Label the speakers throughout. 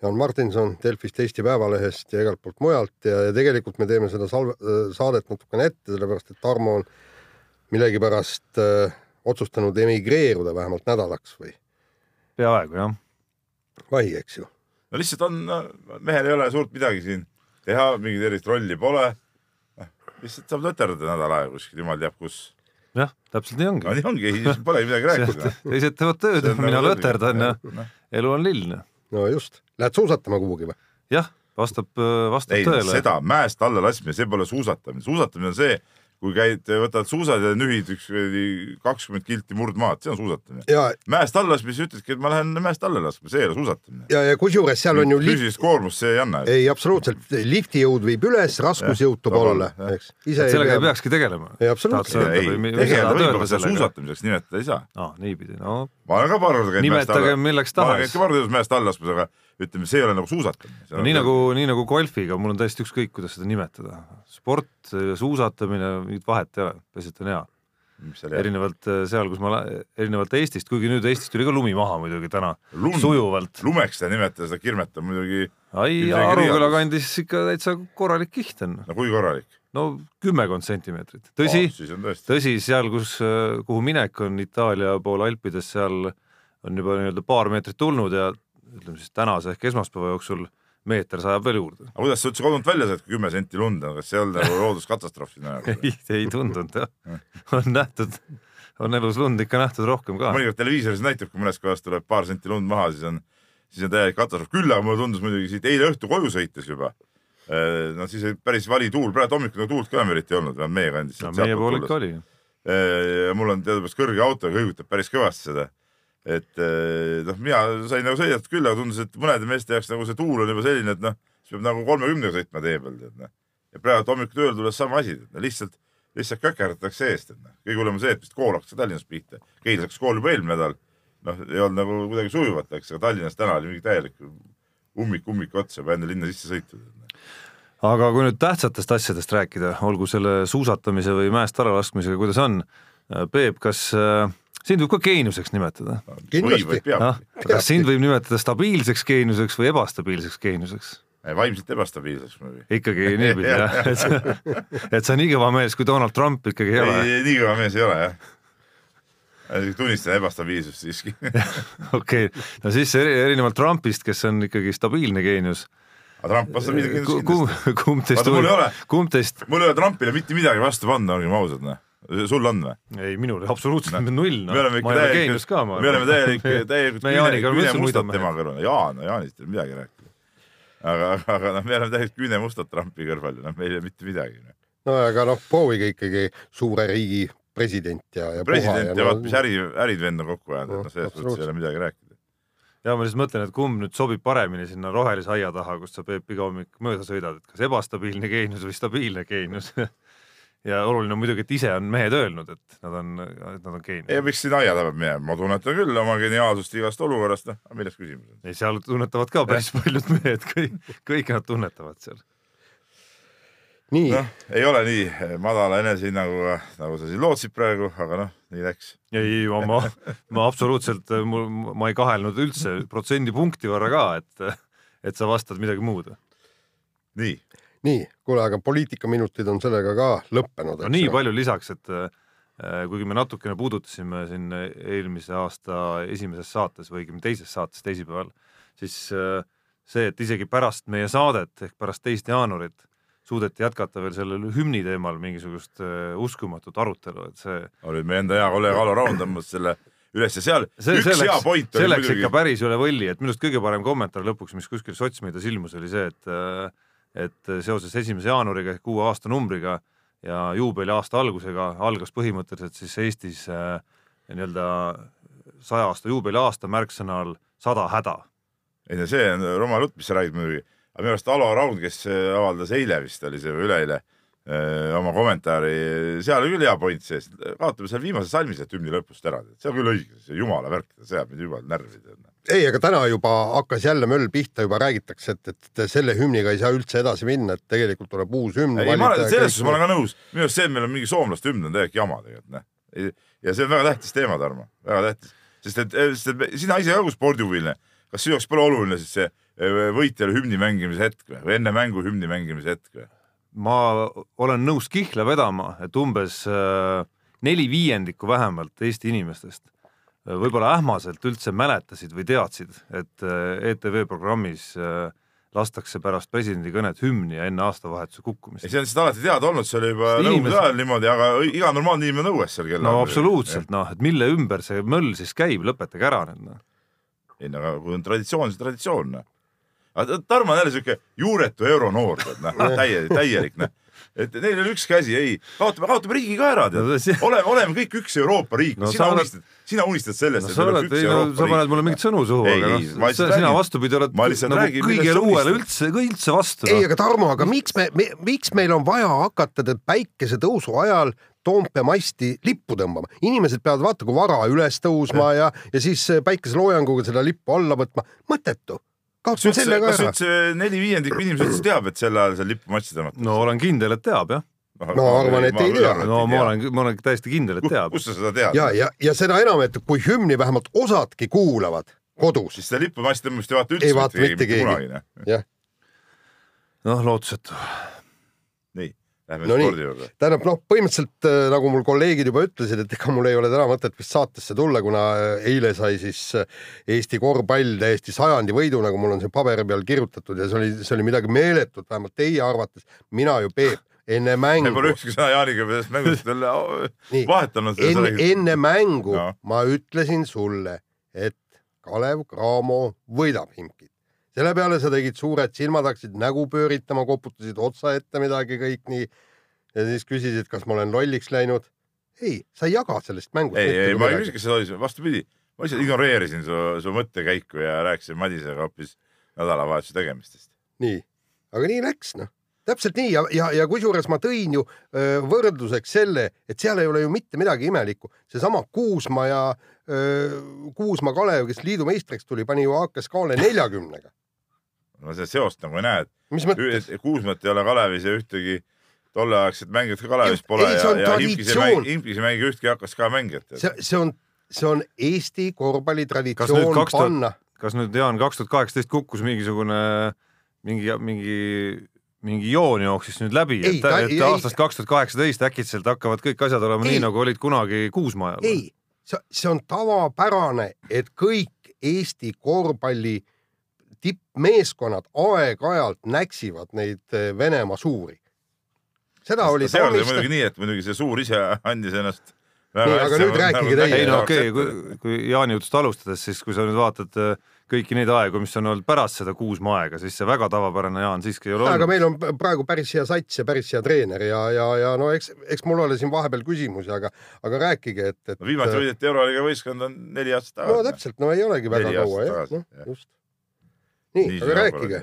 Speaker 1: Jaan Martinson Delfist, Eesti Päevalehest ja igalt poolt mujalt ja, ja tegelikult me teeme seda salve, saadet natukene ette, sellepärast et Tarmo on millegipärast äh, otsustanud emigreeruda vähemalt nädalaks või
Speaker 2: peaaegu jah.
Speaker 1: vahi, eks ju.
Speaker 3: no lihtsalt on, mehel ei ole suurt midagi siin teha, mingit erilist rolli pole. lihtsalt saab löterdada nädal aega kuskil, jumal teab kus.
Speaker 2: jah, täpselt nii ongi.
Speaker 3: no nii ongi, polegi midagi rääkida.
Speaker 2: teised teevad tööd, mina
Speaker 3: nagu
Speaker 2: löterdan ja
Speaker 3: noh.
Speaker 2: elu on lill.
Speaker 1: No just, lähed suusatama kuhugi või?
Speaker 2: jah, vastab, vastab
Speaker 3: ei,
Speaker 2: tõele.
Speaker 3: seda mäest alla laskmine, see pole suusatamine, suusatamine on see, kui käid, võtad suusad ja nühid üks kakskümmend kilti murdmaad, see on suusatamine.
Speaker 1: ja,
Speaker 3: mäest alla laskmine, sa ütledki, et ma lähen mäest alla laskma, see ei ole suusatamine.
Speaker 1: ja, ja kusjuures seal on ju lift,
Speaker 3: füüsilist koormust see ei anna.
Speaker 1: ei absoluutselt, lifti jõud viib üles, raskusjõud toob alla, eks.
Speaker 2: sellega ei peakski tegelema.
Speaker 1: ei absoluutselt.
Speaker 3: ei, tegeleda võib, aga seda suusatamiseks nimetada ei saa.
Speaker 2: aa, niipidi, no
Speaker 3: ma olen ka paar korda käinud mäest alla.
Speaker 2: nimetage milleks
Speaker 3: ma olen
Speaker 2: tahes.
Speaker 3: käinud ka paar korda mäest alla laskmas, aga ütleme, see ei ole nagu suusatamine.
Speaker 2: no nii nagu, nii nagu golfiga, mul on täiesti ükskõik, kuidas seda nimetada. sport, suusatamine, mingit vahet ei ole, et on hea. erinevalt äh, seal, kus ma, erinevalt Eestist, kuigi nüüd Eestis tuli ka lumi maha muidugi täna
Speaker 3: Lund.
Speaker 2: sujuvalt.
Speaker 3: lumeks ei nimetada seda kirmet on muidugi,
Speaker 2: ai, Aruküla kandis ikka täitsa korralik kiht on.
Speaker 3: no kui korralik.
Speaker 2: no kümmekond sentimeetrit, tõsi
Speaker 3: Oh,
Speaker 2: tõsi, seal, kus, kuhu minek on Itaalia pool Alpides, seal on juba nii-öelda paar meetrit tulnud ja ütleme siis tänase ehk esmaspäeva jooksul meeter sajab veel juurde.
Speaker 3: aga kuidas sa üldse kodunt välja saad, kui kümme senti lund on, kas see ei olnud nagu looduskatastroof sinna jaoks?
Speaker 2: ei, ei tundunud jah. on nähtud, on elus lund ikka nähtud rohkem ka.
Speaker 3: mõnikord televiisoris näitab, kui mõnes kohas tuleb paar senti lund maha, siis on, siis on täielik katastroof. küll aga mulle tundus muidugi siit eile õhtu koju sõites juba. no siis oli päris vali tuul, praegu hommikul nagu tuult ka enam eriti ei olnud, vähemalt meie kandis.
Speaker 2: no meie pool ikka oli.
Speaker 3: ja mul on teadupärast kõrge auto kõigutab päris kõvasti seda. Et eh, noh, mina sain nagu sõidetud küll, aga tundus, et mõnede meeste jaoks nagu see tuul on juba selline, et noh, siis peab nagu kolmekümnega sõitma tee peal, tead noh. ja praegu hommikul tööl tulles sama asi, lihtsalt, lihtsalt käkerdatakse eest, et noh, kõige hullem on see, et vist kool hakkas ka Tallinnas pihta. Keilas hakkas kool juba eelmine nädal. noh, ei olnud nagu kuidagi sujuvalt läks, aga Tallinnas täna oli mingi täielik ummik ummik otsa, juba enne linna sisse sõitnud
Speaker 2: aga kui nüüd tähtsatest asjadest rääkida, olgu selle suusatamise või mäest allalaskmisega, kuidas on? Peep, kas äh, sind võib ka geeniuseks nimetada?
Speaker 1: Kindlasti.
Speaker 3: või peab
Speaker 2: jah, kas sind võib nimetada stabiilseks geeniuseks või ebastabiilseks geeniuseks?
Speaker 3: vaimselt ebastabiilseks muidugi.
Speaker 2: ikkagi niipidi jah, et sa, et sa nii kõva mees kui Donald Trump ikkagi ei ole.
Speaker 3: ei, nii kõva mees ei ole jah. tunnistan ebastabiilsust siiski
Speaker 2: okei okay., no siis eri- erinevalt Trumpist, kes on ikkagi stabiilne geenius
Speaker 3: aga Trump vastab midagi kindlasti.,
Speaker 2: kumb teist
Speaker 3: Vaata, mul ei ole.
Speaker 2: kumb teist
Speaker 3: mul ei ole Trumpile mitte midagi vastu panna, olgem ausad noh. Sul on või?
Speaker 2: ei, minul absoluutselt no, null,
Speaker 3: me oleme ikka
Speaker 2: ma
Speaker 3: me oleme täielik, täielikult küünemustad tema kõrval. Jaan, Jaanist ei ole midagi rääkida. aga, aga noh, me oleme täielikult küünemustad Trumpi kõrval ja noh, meil ei ole mitte midagi.
Speaker 1: no aga noh, proovige ikkagi suure riigi president ja, ja
Speaker 3: president ja
Speaker 1: no,
Speaker 3: vaat mis äri, ärid vend on kokku ajanud, et noh, selles suhtes ei ole midagi rääkida.
Speaker 2: ja ma lihtsalt mõtlen, et kumb nüüd sobib paremini sinna rohelise aia taha, kust sa Peep iga hommik mööda sõidad, et kas ebastabiilne geenius või stabiilne geenius ja oluline on muidugi, et ise on mehed öelnud, et nad on, et nad on
Speaker 3: ei,
Speaker 2: geenius.
Speaker 3: miks sinna aia taha peab minema, ma tunnetan küll oma geniaalsust igast olukorrast, noh, milles küsimus on?
Speaker 2: ei, seal tunnetavad ka päris paljud mehed, kõik, kõike nad tunnetavad seal.
Speaker 1: nii
Speaker 3: noh, ei ole nii madala enesehinnanguga, nagu sa siin lootsid praegu, aga noh, nii läks.
Speaker 2: ei, ma, ma, ma absoluutselt, mul, ma ei kahelnud üldse protsendipunkti võrra ka, et, et sa vastad midagi muud.
Speaker 3: nii,
Speaker 1: nii, kuule, aga poliitikaminutid on sellega ka lõppenud.
Speaker 2: no nii palju lisaks, et äh, kuigi me natukene puudutasime siin eelmise aasta esimeses saates või õigemini teises saates teisipäeval, siis äh, see, et isegi pärast meie saadet ehk pärast teist jaanuarit suudeti jätkata veel sellel hümni teemal mingisugust äh, uskumatut arutelu, et see
Speaker 3: oli meie enda hea kolleeg Alo Raun tõmbas selle üles ja seal
Speaker 2: see,
Speaker 3: üks
Speaker 2: see
Speaker 3: hea
Speaker 2: läks,
Speaker 3: point
Speaker 2: see
Speaker 3: oli
Speaker 2: läks
Speaker 3: muidugi
Speaker 2: ikka, päris üle võlli, et minu arust kõige parem kommentaar lõpuks, mis kuskil sotsmeedias ilmus, oli see, et et seoses esimese jaanuariga ehk uue aastanumbriga ja juubeliaasta algusega algas põhimõtteliselt siis Eestis äh, nii-öelda saja aasta juubeliaasta märksõnal sada häda
Speaker 3: ei no see on rumal jutt, mis sa räägid muidugi, aga minu arust Alo Raud, kes äh, avaldas eile vist oli see või üleeile öö, oma kommentaari, seal oli küll hea point sees, kaotame seal viimase salmi sealt hümni lõpust ära, see on küll õige, see jumala värk, see ajab mind jumala närvi.
Speaker 1: ei, aga täna juba hakkas jälle möll pihta, juba räägitakse, et, et selle hümniga ei saa üldse edasi minna, et tegelikult tuleb uus hümn.
Speaker 3: ei, ma olen, selles suhtes ma olen ka nõus, minu arust see, et meil on mingi soomlaste hümn on täiesti jama tegelikult, noh. ja see on väga tähtis teema, Tarmo, väga tähtis, sest et, sest et sina ise ka kui spordihuviline, kas sinu jaoks pole oluline siis see eh, võitjale hümni mängimise hetk või, või enne mängu hümni mängimise hetk või?
Speaker 2: ma olen nõus kihla vedama, et umbes äh, neli viiendikku vähemalt Eesti inimestest võib-olla ähmaselt üldse mäletasid või teadsid, et äh, ETV programmis äh, lastakse pärast presidendi kõnet hümni ja enne aastavahetuse kukkumist
Speaker 3: see on lihtsalt alati teada olnud, see oli juba nõukogude ajal niimoodi, aga iga normaalne inimene nõues seal kella
Speaker 2: no absoluutselt, noh, et mille ümber see möll siis käib, lõpetage ära nüüd noh.
Speaker 3: ei no aga kui on traditsioon, siis traditsioon, noh. Aga Tarmo on jälle siuke juuretu euronoor, tead noh, täie, täielik noh. et neil ei ole ükski asi, ei, kaotame, kaotame riigi ka ära, tead oleme, oleme kõik üks Euroopa riik
Speaker 2: No
Speaker 3: sina
Speaker 2: oled-
Speaker 3: unistad, sina unistad sellest,
Speaker 2: no sa oled, ei no sa paned mulle mingeid sõnu suhu,
Speaker 3: Ei,
Speaker 2: aga
Speaker 3: ei,
Speaker 2: noh, sina vastupidi oled nagu
Speaker 3: räägin,
Speaker 2: kõigele uuele üldse, üldse vastu
Speaker 1: ei,
Speaker 2: no..
Speaker 1: aga Tarmo, aga miks me, me, miks meil on vaja hakata päikesetõusu ajal Toompea masti lippu tõmbama, inimesed peavad vaata, kui vara üles tõusma ja, ja siis päikeseloojanguga seda lippu alla võtma, mõttetu.
Speaker 3: Kas
Speaker 1: kaotame
Speaker 3: üldse,
Speaker 1: selle ka
Speaker 3: kas
Speaker 1: ära.
Speaker 3: üldse neli viiendikku inimesed üldse teab, et sel ajal seal lippu matši tõmmata?
Speaker 2: no olen kindel, et teab jah.
Speaker 1: No arvan, et ei tea.
Speaker 2: no ma olen, ma olen täiesti kindel, et teab.
Speaker 3: kust sa seda tead?
Speaker 1: ja, ja, ja seda enam, et kui hümni vähemalt osadki kuulavad kodus,
Speaker 3: siis seda lipumassi tõmbamist ei vaata üldse
Speaker 1: Ei vaata mitte keegi. jah,
Speaker 2: noh, lootusetu.
Speaker 3: Lähme
Speaker 1: No
Speaker 3: spordi juurde.
Speaker 1: tähendab noh, põhimõtteliselt äh, nagu mul kolleegid juba ütlesid, et ega mul ei ole täna mõtet vist saatesse tulla, kuna äh, eile sai siis äh, Eesti korvpall täiesti sajandi võidu, nagu mul on siin paberi peal kirjutatud ja see oli, see oli midagi meeletut, vähemalt teie arvates. mina ju, Peep, enne
Speaker 3: me pole
Speaker 1: mängu,
Speaker 3: ükski sõna Jaaniga sellest mängust
Speaker 1: Nii.
Speaker 3: vahetanud.
Speaker 1: enne, enne mängu
Speaker 3: Jaa.
Speaker 1: ma ütlesin sulle, et Kalev Cramo võidab Himkit. Selle peale sa tegid suured silmad, hakkasid nägu pööritama, koputasid otsa ette midagi kõik nii. ja siis küsisid, kas ma olen lolliks läinud. ei, sa ei jaga sellest mängust
Speaker 3: ei, ei, ma ei küsi, kas see oli, vastupidi, ma lihtsalt ignoreerisin su, su mõttekäiku ja rääkisin Madisega hoopis nädalavahetuse tegemistest.
Speaker 1: nii, aga nii läks noh, täpselt nii ja, ja, ja kusjuures ma tõin ju öö, võrdluseks selle, et seal ei ole ju mitte midagi imelikku, seesama Kuusma ja öö, Kuusma Kalev, kes liidu meistriks tuli, pani ju AKSK-le neljakümnega.
Speaker 3: No seda seost nagu ei näe, et Kuusmat ei ole Kalevis ja ühtegi tolleaegset mängijat ka Kalevis pole
Speaker 1: Ei, see on
Speaker 3: ja, ja Imkis ei
Speaker 1: traditsioon.
Speaker 3: mängi, Imkis ei mängi ühtki HKSK mängijat.
Speaker 1: see, see on, see on Eesti
Speaker 2: Kas nüüd
Speaker 1: korvpallitraditsioon
Speaker 2: 2000
Speaker 1: panna.
Speaker 2: kas nüüd Jaan kaks tuhat kaheksateist kukkus mingisugune mingi, mingi, mingi joon jooksis nüüd läbi, et,
Speaker 1: ta-
Speaker 2: et
Speaker 1: ei-
Speaker 2: aastast kaks tuhat kaheksateist äkitselt hakkavad kõik asjad olema
Speaker 1: Ei.
Speaker 2: nii, nagu olid kunagi Kuusma ajal?
Speaker 1: ei, see, see on tavapärane, et kõik Eesti korvpalli tippmeeskonnad aeg-ajalt näksivad neid eh, Venemaa suuri. seda oli
Speaker 3: see oli muidugi nii, et muidugi see suur ise andis ennast.
Speaker 1: Nii, aga nüüd rääkige teie.
Speaker 2: ei no okei okay,, kui, kui Jaani jutust alustades, siis kui sa nüüd vaatad äh, kõiki neid aegu, mis on olnud pärast seda Kuusma aega, siis see väga tavapärane Jaan siiski ei ole
Speaker 1: aga
Speaker 2: olnud.
Speaker 1: meil on praegu päris hea sats ja päris hea treener ja, ja, ja no eks, eks mul ole siin vahepeal küsimusi, aga, aga rääkige, et, et.
Speaker 3: no viimati võideti Euroliiga võistkond on neli aastat
Speaker 1: no
Speaker 3: tagasi.
Speaker 1: täpselt, no ei olegi väga kaua jah, noh just. Nii, aga rääkige,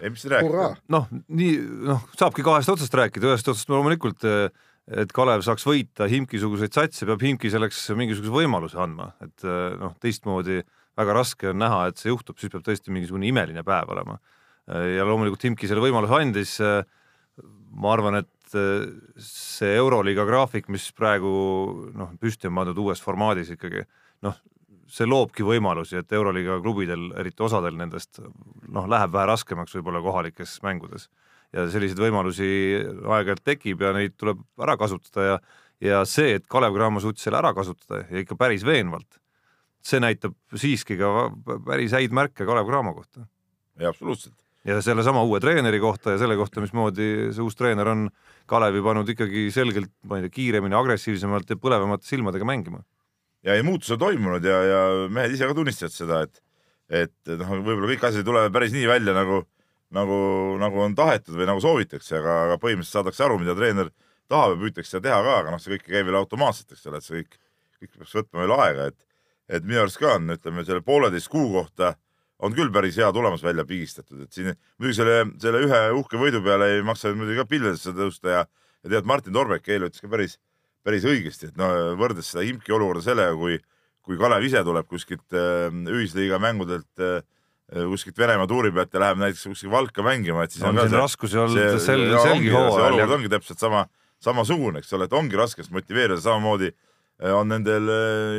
Speaker 2: noh, nii noh, saabki kahest otsast rääkida, ühest otsast loomulikult, et Kalev saaks võita Himki-suguseid satse, peab Himki selleks mingisuguse võimaluse andma, et eh, noh, teistmoodi väga raske on näha, et see juhtub, siis peab tõesti mingisugune imeline päev olema. ja loomulikult Himki selle võimaluse andis. ma arvan, et eh, see Euroliiga graafik, mis praegu noh, püsti on pandud uues formaadis ikkagi noh, see loobki võimalusi, et Euroliiga klubidel, eriti osadel nendest noh, läheb vähe raskemaks võib-olla kohalikes mängudes ja selliseid võimalusi aeg-ajalt tekib ja neid tuleb ära kasutada ja ja see, et Kalev Cramo suutis selle ära kasutada ja ikka päris veenvalt, see näitab siiski ka päris häid märke Kalev Cramo kohta
Speaker 3: ei absoluutselt.
Speaker 2: ja sellesama uue treeneri kohta ja selle kohta, mismoodi see uus treener on Kalevi pannud ikkagi selgelt, ma ei tea, kiiremini, agressiivsemalt ja põlevamate silmadega mängima.
Speaker 3: Ja ei muutus on toimunud ja, ja mehed ise ka tunnistavad seda, et, et noh, võib-olla kõik asjad ei tule päris nii välja nagu, nagu, nagu on tahetud või nagu soovitakse, aga, aga põhimõtteliselt saadakse aru, mida treener tahab ja püütakse seda teha ka, aga noh, see kõik ei käi veel automaatselt, eks ole, et see kõik, kõik peaks võtma veel aega, et, et minu arust ka on, ütleme selle pooleteist kuu kohta on küll päris hea tulemus välja pigistatud, et siin muidugi selle, selle ühe uhke võidu peale ei maksa muidugi ka pilvedesse tõusta ja, ja tead, Martin Torbek eile ütles ka päris, päris õigesti, et no võrdles seda imki olukorda sellega, kui, kui Kalev ise tuleb kuskilt äh, ühisliiga mängudelt äh, kuskilt Venemaa tuuri pealt ja läheb näiteks kuskile Valka mängima, et siis
Speaker 2: on,
Speaker 3: on
Speaker 2: siin raskusi olnud sel, selgi hooajal.
Speaker 3: olukord ongi täpselt sama, samasugune, eks ole, et ongi raske ennast motiveerida, samamoodi äh, on nendel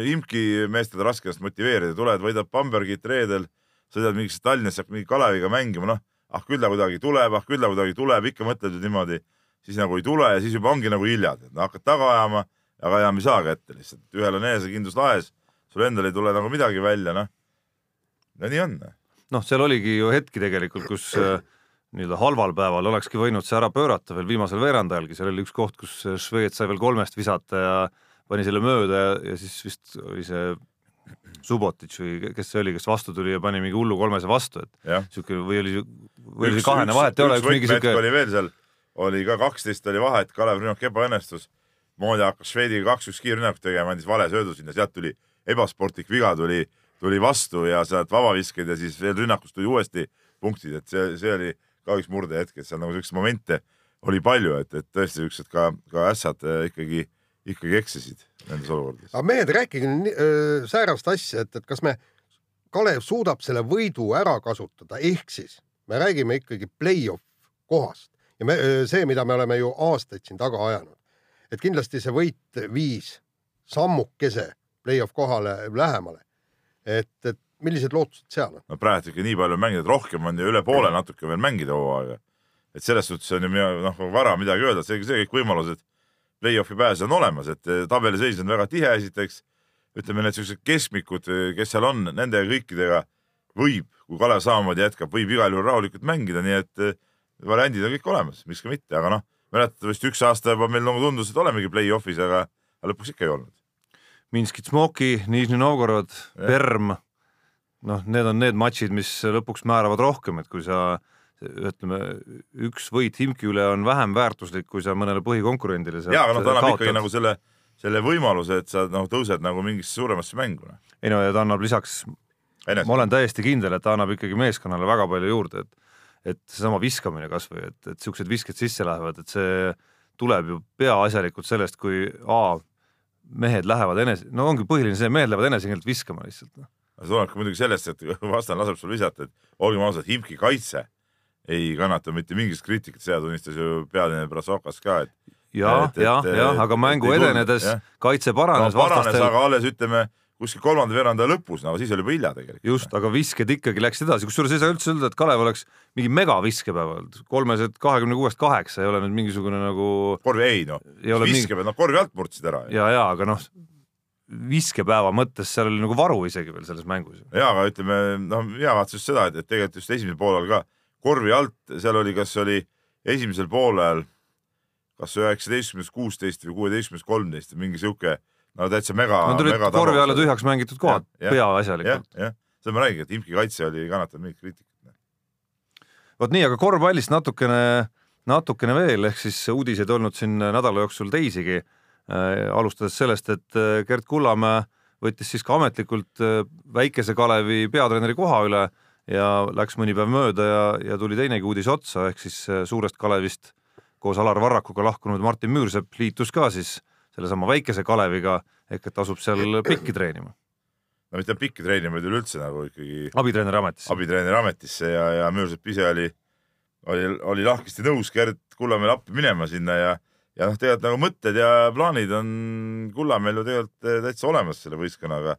Speaker 3: imki meestel raske ennast motiveerida, tuled, võidad Bambergit reedel, sõidad mingisse Tallinnasse, hakkad mingi Kaleviga mängima, noh, ah küll ta kuidagi tuleb, ah küll ta kuidagi tuleb, ikka mõtled ju niimoodi, siis nagu ei tule ja siis juba ongi nagu hiljad, et no hakkad taga ajama, aga enam ei saa kätte lihtsalt, ühel on enesekindlus laes, sul endal ei tule nagu midagi välja, noh. no nii on.
Speaker 2: Noh, seal oligi ju hetki tegelikult, kus äh, nii-öelda halval päeval olekski võinud see ära pöörata veel viimasel veerandajalgi, seal oli üks koht, kus Šveits sai veel kolmest visata ja pani selle mööda ja, ja siis vist oli see Subotitš või kes see oli, kes vastu tuli ja pani mingi hullu kolmese vastu, et siuke või oli, või oli kahene? vahet ei ole, üks mingi siuke.
Speaker 3: oli veel seal, oli ka kaksteist oli vahet, Kalev rünnak ebaõnnestus. Moodi hakkas Švediga kaks-üks kiirrünnakut tegema, andis vale söödu sinna, sealt tuli ebasportlik viga tuli tuli vastu ja sealt vabavisked ja siis veel rünnakust tuli uuesti punktid, et see, see oli ka üks murdehetk, et seal nagu siukseid momente oli palju, et, et tõesti siuksed ka, ka ässad äh, ikkagi, ikkagi eksisid nendes olukordades.
Speaker 1: aga mehed, rääkige äh, säärast asja, et, et kas me, Kalev suudab selle võidu ära kasutada, ehk siis me räägime ikkagi play-off kohast ja me, see, mida me oleme ju aastaid siin taga ajanud, et kindlasti see võit viis sammukese play-off kohale lähemale et, et millised lootused seal on?
Speaker 3: no praegu ikka nii palju mängida, et rohkem on ju üle poole natuke veel mängida hooaega. et selles suhtes on ju noh, vara midagi öelda, see, see kõik võimalused play-off'i pääseda on olemas, et eh, tabeliseis on väga tihe, esiteks ütleme, need siuksed keskmikud, eh, kes seal on, nende kõikidega võib, kui Kalev samamoodi jätkab, võib igal juhul rahulikult mängida, nii et eh, variandid on kõik olemas, miks ka mitte, aga noh, mäletatavasti üks aasta juba meil nagu tundus, et olemegi play-off'is, aga lõpuks ikka ei olnud.
Speaker 2: Minskit Smoki, Nižni Novgorod, Perm, noh, need on need matšid, mis lõpuks määravad rohkem, et kui sa ütleme, üks võit Himki üle on vähem väärtuslik, kui sa mõnele põhikonkurendile
Speaker 3: jaa, aga noh, ta annab ikkagi nagu selle, selle võimaluse, et sa noh, tõused nagu mingisse suuremasse mängu.
Speaker 2: Ei no ja ta annab lisaks, ma olen täiesti kindel, et ta annab ikkagi meeskonnale väga palju juurde, et et seesama viskamine kasvõi, et, et siuksed visked sisse lähevad, et see tuleb ju peaasjalikult sellest, kui A mehed lähevad enese, no ongi põhiline see, mehed lähevad enesekindlalt viskama lihtsalt. Noh.
Speaker 3: see tuleb ka muidugi sellest, et vastane laseb sul visata, et olgem ausad, Himki kaitse ei kannata mitte mingisugust kriitikat, seda tunnistas ju pealine Brasokas ka, et
Speaker 2: ja, ja, ja, aga mängu edenedes kaitse paranes
Speaker 3: no,. paranes vastastel..., aga alles ütleme kuskil kolmanda veerandaja lõpus, no siis oli juba hilja tegelikult.
Speaker 2: just, aga visked ikkagi läksid edasi, kusjuures ei saa üldse öelda, et Kalev oleks mingi megaviskepäev olnud, kolmesed kahekümne kuuest kaheksa ei ole nüüd mingisugune nagu.
Speaker 3: korvi, ei noh, viskepäev, noh korvi alt murdsid ära.
Speaker 2: ja, ja aga noh, viskepäeva mõttes seal oli nagu varu isegi veel selles mängus.
Speaker 3: ja, aga ütleme, noh, mina vaatasin just seda, et, et tegelikult just esimesel poolel ka korvi alt, seal oli, kas oli esimesel poolel kas üheksateistkümnes kuusteist või kuueteistkümnes kolmteist või mingi sihuke no täitsa mega.
Speaker 2: no tulid korvi alla tühjaks mängitud kohad peaasjalikult.
Speaker 3: jah, seda ma räägingi, et Imki kaitse oli kannatanud mingit kriitikat.
Speaker 2: vot nii, aga korvpallist natukene, natukene veel, ehk siis uudiseid olnud siin nädala jooksul teisigi äh,. alustades sellest, et äh, Gerd Kullamäe võttis siis ka ametlikult äh, väikese Kalevi peatreeneri koha üle ja läks mõni päev mööda ja, ja tuli teinegi uudis otsa, ehk siis äh, suurest Kalevist koos Alar Varrakuga lahkunud Martin Müürsepp liitus ka siis sellesama väikese Kaleviga ehk et asub seal pikki treenima.
Speaker 3: no mitte pikki treenima, vaid üleüldse nagu ikkagi
Speaker 2: abitreeneri ametisse.
Speaker 3: abitreeneri ametisse ja, ja Müürsepp ise oli, oli, oli lahkesti nõus Gerd Kullamäele appi minema sinna ja, ja noh, tegelikult nagu mõtted ja plaanid on Kullamäel ju tegelikult eh, täitsa olemas selle võistkonnaga.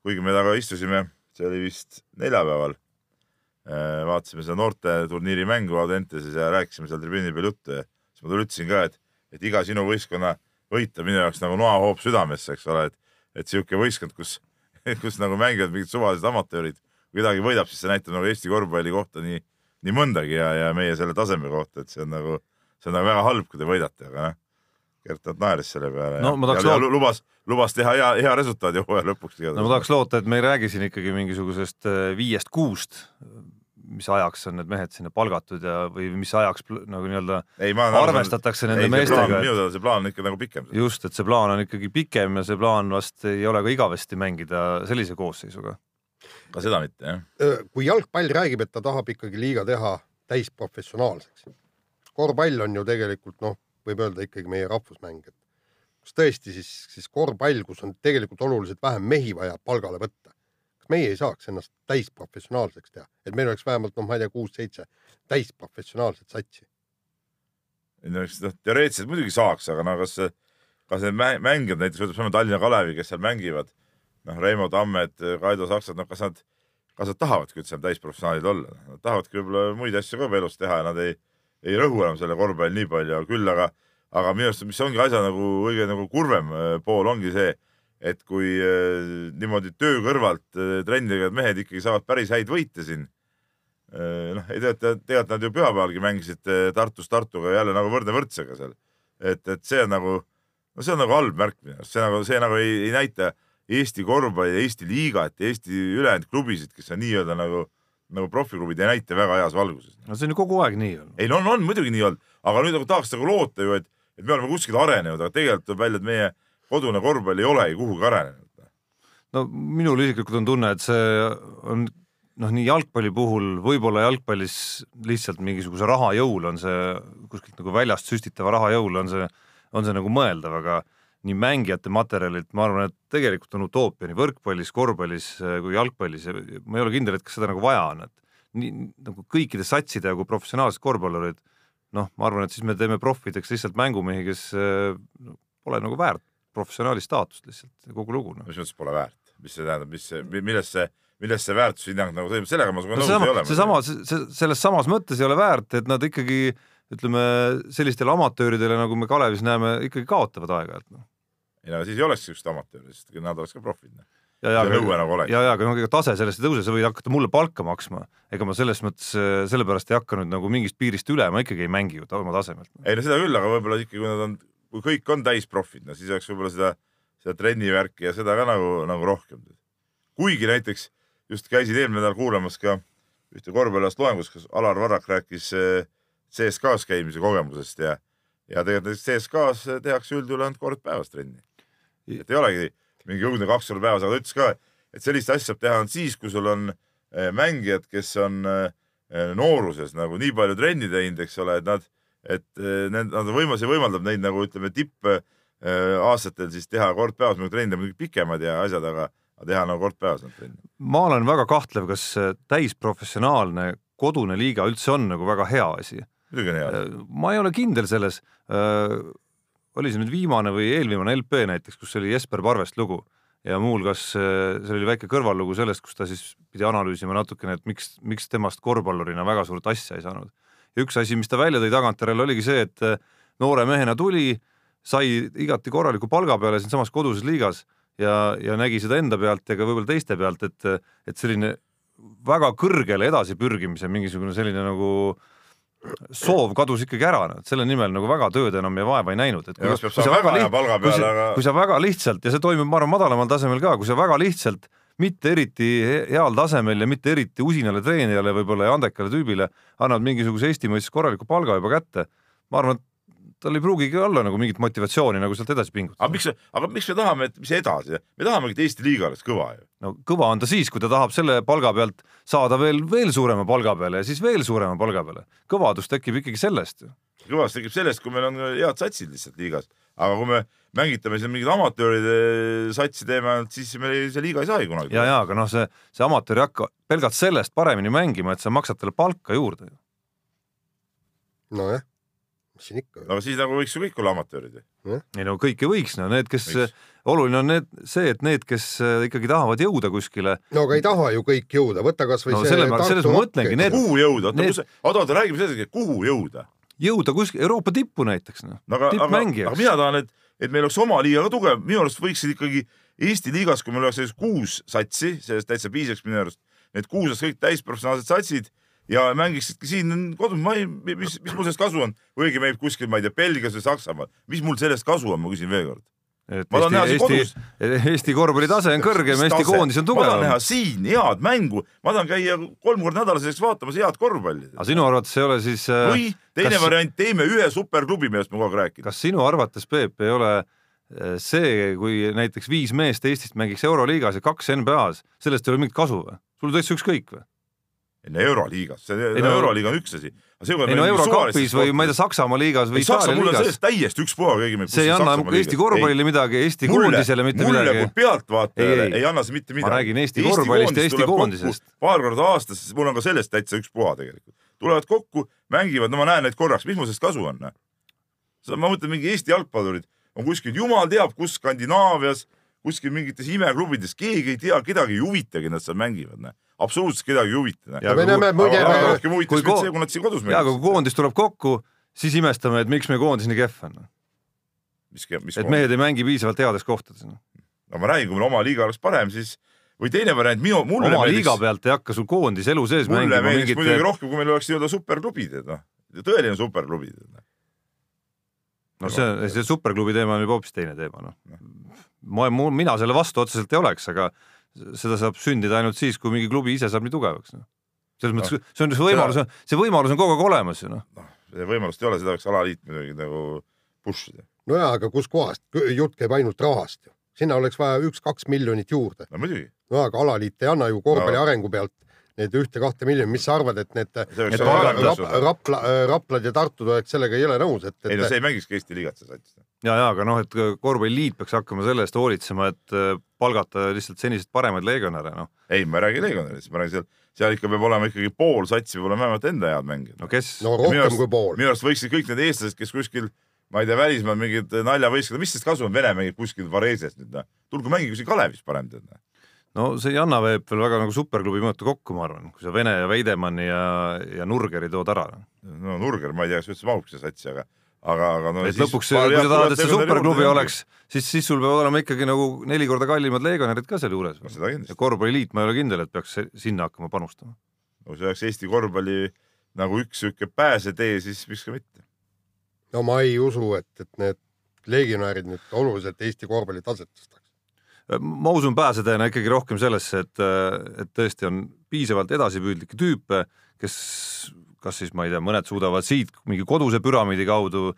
Speaker 3: kuigi me temaga istusime, see oli vist neljapäeval, eh, vaatasime seda noorteturniiri mängu Audenteses ja rääkisime seal tribüüni peal juttu ja siis ma talle ütlesin ka, et, et iga sinu võistkonna võita minu jaoks nagu noahoop südamesse, eks ole, et, et sihuke võistkond, kus, kus nagu mängivad mingid suvalised amatöörid, kui kedagi võidab, siis see näitab nagu Eesti korvpalli kohta nii, nii mõndagi ja, ja meie selle taseme kohta, et see on nagu, see on nagu väga halb, kui te võidate, aga noh. Gert Nat naeris selle peale
Speaker 2: no,
Speaker 3: ja, ja, ja lubas, lubas teha hea, hea resultaadi hooaja lõpuks.
Speaker 2: no ma tahaks loota, et me ei räägi siin ikkagi mingisugusest äh, viiest-kuust mis ajaks on need mehed sinna palgatud ja, või mis ajaks nagu nii-öelda arvestatakse nende ei, meestega.
Speaker 3: minu teada see plaan on ikka nagu pikem.
Speaker 2: just, et see plaan on ikkagi pikem ja see plaan vast ei ole ka igavesti mängida sellise koosseisuga.
Speaker 3: ka seda mitte jah.
Speaker 1: kui jalgpall räägib, et ta tahab ikkagi liiga teha täisprofessionaalseks. korvpall on ju tegelikult noh, võib öelda ikkagi meie rahvusmäng, et kas tõesti siis, siis korvpall, kus on tegelikult oluliselt vähem mehi vaja palgale võtta. Meie ei saaks ennast täisprofessionaalseks teha, et meil oleks vähemalt noh, ma ei tea, kuus-seitse täisprofessionaalset satsi.
Speaker 3: ei no eks noh, teoreetiliselt muidugi saaks, aga no kas kas need mä- mängijad näiteks, võtame Tallinna Kalevi, kes seal mängivad, noh, Reimo Tammed, Kaido Saksad, noh, kas nad, kas nad tahavadki üldse täisprofessionaalid olla, nad tahavadki võib-olla muid asju ka elus teha ja nad ei, ei rõhu enam selle korvpalli nii palju, küll aga, aga minu arust, mis ongi asja nagu õige nagu kurvem äh, pool ongi see, et kui äh, niimoodi töö kõrvalt äh, trenni tegevad mehed ikkagi saavad päris häid võite siin Äh, noh, ei tegelikult, tegelikult nad ju pühapäevalgi mängisid äh, Tartus Tartuga jälle nagu võrdne võrdsega seal. et, et see on nagu, no see on nagu halb märk minu arust, see nagu, see nagu ei, ei näita Eesti korvpalli, Eesti liigat Eesti ülejäänud klubisid, kes on nii-öelda nagu, nagu profiklubid, ei näita väga heas valguses.
Speaker 2: no see on ju kogu aeg nii olnud.
Speaker 3: ei no on, on muidugi nii olnud, aga nüüd nagu tahaks nagu loota ju, et, et me oleme kuskil arenenud, aga tegelikult tuleb välja, et meie kodune korvpall ei olegi kuhugi arenenud.
Speaker 2: no minul isiklikult on tunne, et see on noh, nii jalgpalli puhul võib-olla jalgpallis lihtsalt mingisuguse raha jõul on see kuskilt nagu väljast süstitava raha jõul on see, on see nagu mõeldav, aga nii mängijate materjalilt, ma arvan, et tegelikult on utoopia nii võrkpallis, korvpallis äh, kui jalgpallis ja ma ei ole kindel, et kas seda nagu vaja on, et nii nagu kõikide satside kui professionaalsed korvpallurid, noh, ma arvan, et siis me teeme profideks lihtsalt mängumehi, kes no, pole nagu väärt professionaali staatust lihtsalt, kogu lugu noh. no..
Speaker 3: mis mõttes pole väärt, mis see tähendab, mis see, milles see, milles see väärtushinnang nagu toimub, sellega ma sinuga
Speaker 2: no
Speaker 3: nõus ei ole.
Speaker 2: seesama, see, selles samas mõttes ei ole väärt, et nad ikkagi ütleme sellistele amatööridele, nagu me Kalevis näeme, ikkagi kaotavad aeg-ajalt noh.
Speaker 3: ei no siis ei oleks siukest amatööri, sest nad oleks ka profid. noh.
Speaker 2: ja, ja,
Speaker 3: nagu
Speaker 2: ja, ja aga noh, ega tase sellest ei tõuse, sa võid hakata mulle palka maksma, ega ma selles mõttes äh, sellepärast ei hakka nüüd nagu mingist piirist üle, ma ikkagi ei mängi ju oma tasemelt.
Speaker 3: ei no seda küll, aga võib-olla ikkagi, kui nad on, kui kõik on täisprofid, no siis oleks võib-olla seda, seda trennivärki ja seda ka nagu, nagu rohkem. kuigi näiteks just käisin eelmine nädal kuulamas ka ühte korvpallialast loengus, kus Alar Varrak rääkis eh, CSKA-s käimise kogemusest ja, ja tegelikult näiteks CSKA-s tehakse üldjuhul ainult kord päevas trenni. et ei olegi mingi õudne kaks korda päevas, aga ta ütles ka, et sellist asja saab teha ainult siis, kui sul on eh, mängijad, kes on eh, nooruses nagu nii palju trenni teinud, eks ole, et nad, et eh, need, nad ja võimaldab neid nagu ütleme, tipp eh, siis teha kord päevas, muidugi trennid on muidugi pikemad ja asjad, aga teha nagu kord päevas neid trenne.
Speaker 2: ma olen väga kahtlev, kas äh, täisprofessionaalne kodune liiga üldse on nagu väga hea asi.
Speaker 3: muidugi on hea.
Speaker 2: ma ei ole kindel selles. oli see nüüd viimane või eelviimane LP näiteks, kus oli Jesper Parvest lugu ja muuhulgas seal oli väike kõrvallugu sellest, kus ta siis pidi analüüsima natukene, et miks, miks temast korvpallurina väga suurt asja ei saanud. Ja üks asi, mis ta välja tõi tagantjärele, oligi see, et äh, noore mehena tuli, sai igati korraliku palga peale siinsamas koduses liigas ja, ja nägi seda enda pealt ja ka võib-olla teiste pealt, et, et selline väga kõrgele edasipürgimise mingisugune selline nagu soov kadus ikkagi ära, et selle nimel nagu väga tööd enam ja vaeva ei näinud, et
Speaker 3: kas peab saama väga hea palga
Speaker 2: kui
Speaker 3: peale,
Speaker 2: sa,
Speaker 3: aga-
Speaker 2: kui sa väga lihtsalt ja see toimub, ma arvan, madalamal tasemel ka, kui sa väga lihtsalt mitte eriti he- heal tasemel ja mitte eriti usinale treenijale võib-olla ja andekale tüübile annad mingisuguse Eesti mõistes korraliku palga juba kätte, ma arvan, et tal ei pruugigi olla nagu mingit motivatsiooni nagu sealt edasi pingutada
Speaker 3: aga. miks, aga miks me tahame, et mis edasi, me tahamegi, et Eesti liiga oleks kõva ju.
Speaker 2: no kõva on ta siis, kui ta tahab selle palga pealt saada veel, veel suurema palga peale ja siis veel suurema palga peale. kõvadus tekib ikkagi sellest ju.
Speaker 3: kõvasti tekib sellest, kui meil on head satsid lihtsalt liigas, aga kui me mängitame siin mingit amatööride satsi teeme ainult, siis meil see liiga ei saagi kunagi.
Speaker 2: ja, ja aga noh, see, see amatöör ei hakka pelgalt sellest paremini mängima, et sa maksad talle palka juurde.
Speaker 1: nojah, mis siin ikka.
Speaker 3: no aga siis nagu võiks ju kõik olla amatöörid ju.
Speaker 2: ei no kõik ei võiks, no need, kes
Speaker 3: Võiks.,
Speaker 2: oluline on need, see, et need, kes äh, ikkagi tahavad jõuda kuskile,
Speaker 1: no aga ei taha ju kõik jõuda, võta kasvõi
Speaker 2: No
Speaker 1: see
Speaker 2: selles ma mõtlengi, need-
Speaker 3: kuhu jõuda, oota, kus, oota, oota, räägime sellest, kuhu jõuda.
Speaker 2: Jõuda kuskile Euroopa tippu näiteks noh
Speaker 3: no aga,
Speaker 2: tippmängijaks.
Speaker 3: mina tahan, et, et meil oleks oma liiga ka tugev, minu arust võiksid ikkagi Eesti liigas, kui meil oleks sellised kuus satsi, sellest täitsa piisaks minu arust, need kuus oleks kõik täisprofessionaalsed satsid ja mängiksidki siin kodus, ma ei, mis, mis mul sellest kasu on, õigemini mängib kuskil, ma ei tea, Belgias või Saksamaal, mis mul sellest kasu on, ma küsin veel kord.
Speaker 2: Et
Speaker 3: ma
Speaker 2: Eesti, Eesti, Eesti korvpalli tase on kõrgem, Eesti koondis on
Speaker 3: ma tahan
Speaker 2: tugevam
Speaker 3: näha. siin head mängu, ma tahan käia kolm korda nädalas selleks vaatamas head korvpalli.
Speaker 2: aga sinu arvates ei ole siis äh,
Speaker 3: või teine
Speaker 2: kas-
Speaker 3: variant, teeme ühe superklubi, millest ma kogu aeg rääkinud.
Speaker 2: kas sinu arvates, Peep, ei ole see, kui näiteks viis meest Eestist mängiks Euroliigas ja kaks NBA-s, sellest ei ole mingit kasu või? sul on täitsa ükskõik või?
Speaker 3: Ei no Euroliigas, see
Speaker 2: Ei
Speaker 3: no, Euroliiga on üks asi.
Speaker 2: ei no Eurokapis või ma ei tea, Saksamaa liigas või Itaalia liigas
Speaker 3: täiesti ükspuha kõigi meil.
Speaker 2: see ei anna Eesti korvpallile midagi, Eesti koondisele mitte
Speaker 3: mulle
Speaker 2: midagi
Speaker 3: kui. pealtvaatajale
Speaker 2: Ei,
Speaker 3: ei,
Speaker 2: ei.
Speaker 3: anna see mitte midagi.
Speaker 2: räägin Eesti korvpallist ja Eesti koondisest..
Speaker 3: paar korda aastas, mul on ka sellest täitsa ükspuha tegelikult. tulevad kokku, mängivad, no ma näen neid korraks, mis mul sellest kasu on? ma mõtlen, mingi Eesti jalgpallurid on kuskil jumal teab kus Skandinaavias, kuskil mingites imeklubides, keegi ei tea, kedagi ei huvitagi, nad seal mängivad. Absoluutselt kedagi ei huvita.
Speaker 2: Ja
Speaker 1: me
Speaker 2: kui-
Speaker 1: näeme muide
Speaker 2: kui
Speaker 3: mind
Speaker 2: ko-
Speaker 3: kui
Speaker 2: kui koondis tuleb kokku, siis imestame, et miks meie koondis nii kehv on. et mehed ei mängi piisavalt heades kohtades.
Speaker 3: no ma räägin, kui meil oma liiga oleks parem, siis või teine variant, minu, mulle
Speaker 2: oma
Speaker 3: meeldiks-
Speaker 2: liiga pealt ei hakka sul koondis elu sees
Speaker 3: mulle
Speaker 2: mängima
Speaker 3: meeldiks
Speaker 2: mingit
Speaker 3: muidugi rohkem, kui meil oleks nii-öelda superklubid, et noh, tõeline superklubid.
Speaker 2: no see, see superklubi teema on juba hoopis teine teema, noh. ma, mina selle vastu otseselt ei oleks, aga seda saab sündida ainult siis, kui mingi klubi ise saab nii tugevaks no.. selles mõttes, see on, see võimalus on, see võimalus on kogu aeg olemas ju noh.
Speaker 3: noh, võimalust ei ole, seda võiks alaliit muidugi nagu push ida.
Speaker 1: nojaa, aga kuskohast, jutt käib ainult rahast ju. sinna oleks vaja üks-kaks miljonit juurde.
Speaker 3: no muidugi,
Speaker 1: no aga alaliit ei anna ju korvpalli
Speaker 3: No.
Speaker 1: arengu pealt need ühte-kahte miljonit, mis sa arvad, et need
Speaker 2: Et
Speaker 1: Rap. Rapla, Raplad ja Tartud oleks sellega jõle nõus, et,
Speaker 3: ei no
Speaker 1: et
Speaker 3: see ei mängiski Eesti liigat see sats.
Speaker 2: ja, ja aga noh, et korvpalliliit peaks hakkama selle eest hoolitsema, et äh, palgata lihtsalt senisest paremaid legionäre, noh.
Speaker 3: ei, ma ei räägi legionärist, ma räägin seal, seal ikka peab olema ikkagi pool satsi peab olema vähemalt enda head mängijad
Speaker 2: no. kes
Speaker 1: no rohkem
Speaker 3: arust-
Speaker 1: kui pool.
Speaker 3: minu arust võiksid kõik need eestlased, kes kuskil ma ei tea, välismaal mingid naljavõistkond, mis sest kasu on, Vene mängib kuskil Vareses nüüd noh, tulge mängige kuskil Kalevis parem tead. noh.
Speaker 2: no see ei anna veel väga nagu superklubi mõõtu kokku, ma arvan, kui sa Vene ja Veidemanni ja, ja Nurgeri tood ära.
Speaker 3: no Nurger, ma ei tea, kas üldse mahuks see satsi, aga, aga, aga no.
Speaker 2: et lõpuks, kui sa tahad, et see superklubi oleks, siis, siis sul peavad olema ikkagi nagu neli korda kallimad legionärid ka seal juures
Speaker 3: no. seda kindlasti
Speaker 2: ja. korvpalliliit, ma ei ole kindel, et peaks sinna hakkama panustama.
Speaker 3: kui see oleks Eesti korvpalli nagu üks sihuke pääsetee, siis miks ka mitte.
Speaker 1: no ma ei usu, et, et need legionäärid nüüd oluliselt Eesti korvpalli taset tõstaks.
Speaker 2: ma usun pääseteena ikkagi rohkem sellesse, et, et tõesti on piisavalt edasipüüdlikke tüüpe, kes kas siis ma ei tea, mõned suudavad siit mingi koduse püramiidi kaudu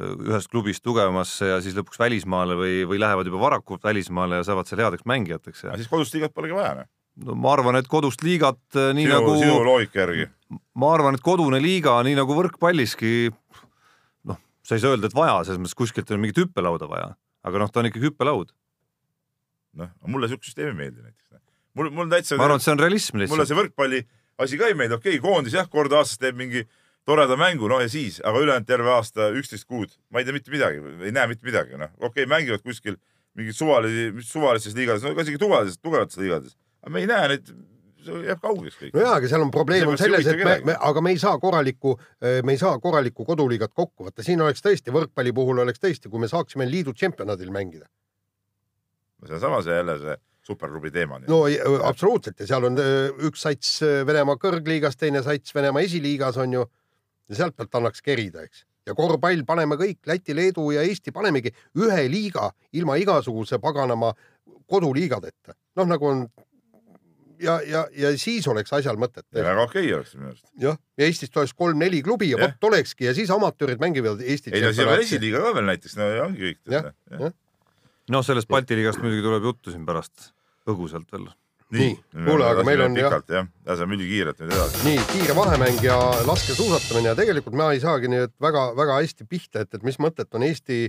Speaker 2: ühest klubist tugevamasse ja siis lõpuks välismaale või, või lähevad juba varakult välismaale ja saavad seal headeks mängijateks ja
Speaker 3: aga siis kodust liigat polegi vaja, noh.
Speaker 2: no ma arvan, et kodust liigat nii
Speaker 3: sinu
Speaker 2: nagu
Speaker 3: sinu loogika järgi.
Speaker 2: ma arvan, et kodune liiga, nii nagu võrkpalliski, noh, sa ei saa öelda, et vaja, selles mõttes kuskilt on mingit hüppelauda vaja, aga noh, ta on ikkagi hüppelaud.
Speaker 3: noh, mulle siukest süsteem ei meeldi näiteks. mul, mul täitsa.
Speaker 2: ma arvan, et see on realism
Speaker 3: mulle
Speaker 2: lihtsalt.
Speaker 3: see võrkpalli asi ka ei meeldi, okei okay,, koondis jah, kord aastas teeb mingi toreda mängu, no ja siis, aga ülejäänud terve aasta üksteist kuud, ma ei tea mitte midagi, ei näe mitte midagi, noh, okei okay,, mängivad kuskil mingid suvalisi, suvalistes liigades, no isegi tugevades, tugevates liigades, aga me ei näe neid, see jääb kaugeks kõik.
Speaker 1: no jaa, aga seal on probleem on selles, et me, me, aga me ei saa korralikku, me ei saa korralikku koduliigat kokku võtta, siin oleks tõesti võrkpalli puhul oleks tõesti, kui me saaksime liidu tšempionadil mängida.
Speaker 3: see on sama see jälle see superklubi teema.
Speaker 1: no ei, absoluutselt ja seal on öö, üks sats öö, Venemaa kõrgliigas, teine sats Venemaa esiliigas on ju ja sealt pealt annaks kerida, eks. ja korvpall paneme kõik Läti, Leedu ja Eesti panemegi ühe liiga ilma igasuguse paganama koduliigadeta, noh nagu on ja, ja, ja siis oleks asjal mõtet.
Speaker 3: väga okei okay oleks minu arust.
Speaker 1: jah, ja Eestist oleks kolm-neli klubi ja vot olekski ja siis amatöörid mängivad Eesti
Speaker 3: ei no siin on esiliiga ka veel näiteks, no ja ongi kõik.
Speaker 1: Jah, jah.
Speaker 2: noh, sellest Balti liigast muidugi tuleb juttu siin pärast põgusalt veel.
Speaker 1: Nii, kuule, aga meil on
Speaker 3: pikalt jah, laseme ülikiirelt nüüd edasi.
Speaker 1: nii kiire vahemäng ja laskesuusatamine ja tegelikult ma ei saagi nüüd väga-väga hästi pihta, et, et mis mõtet on Eesti,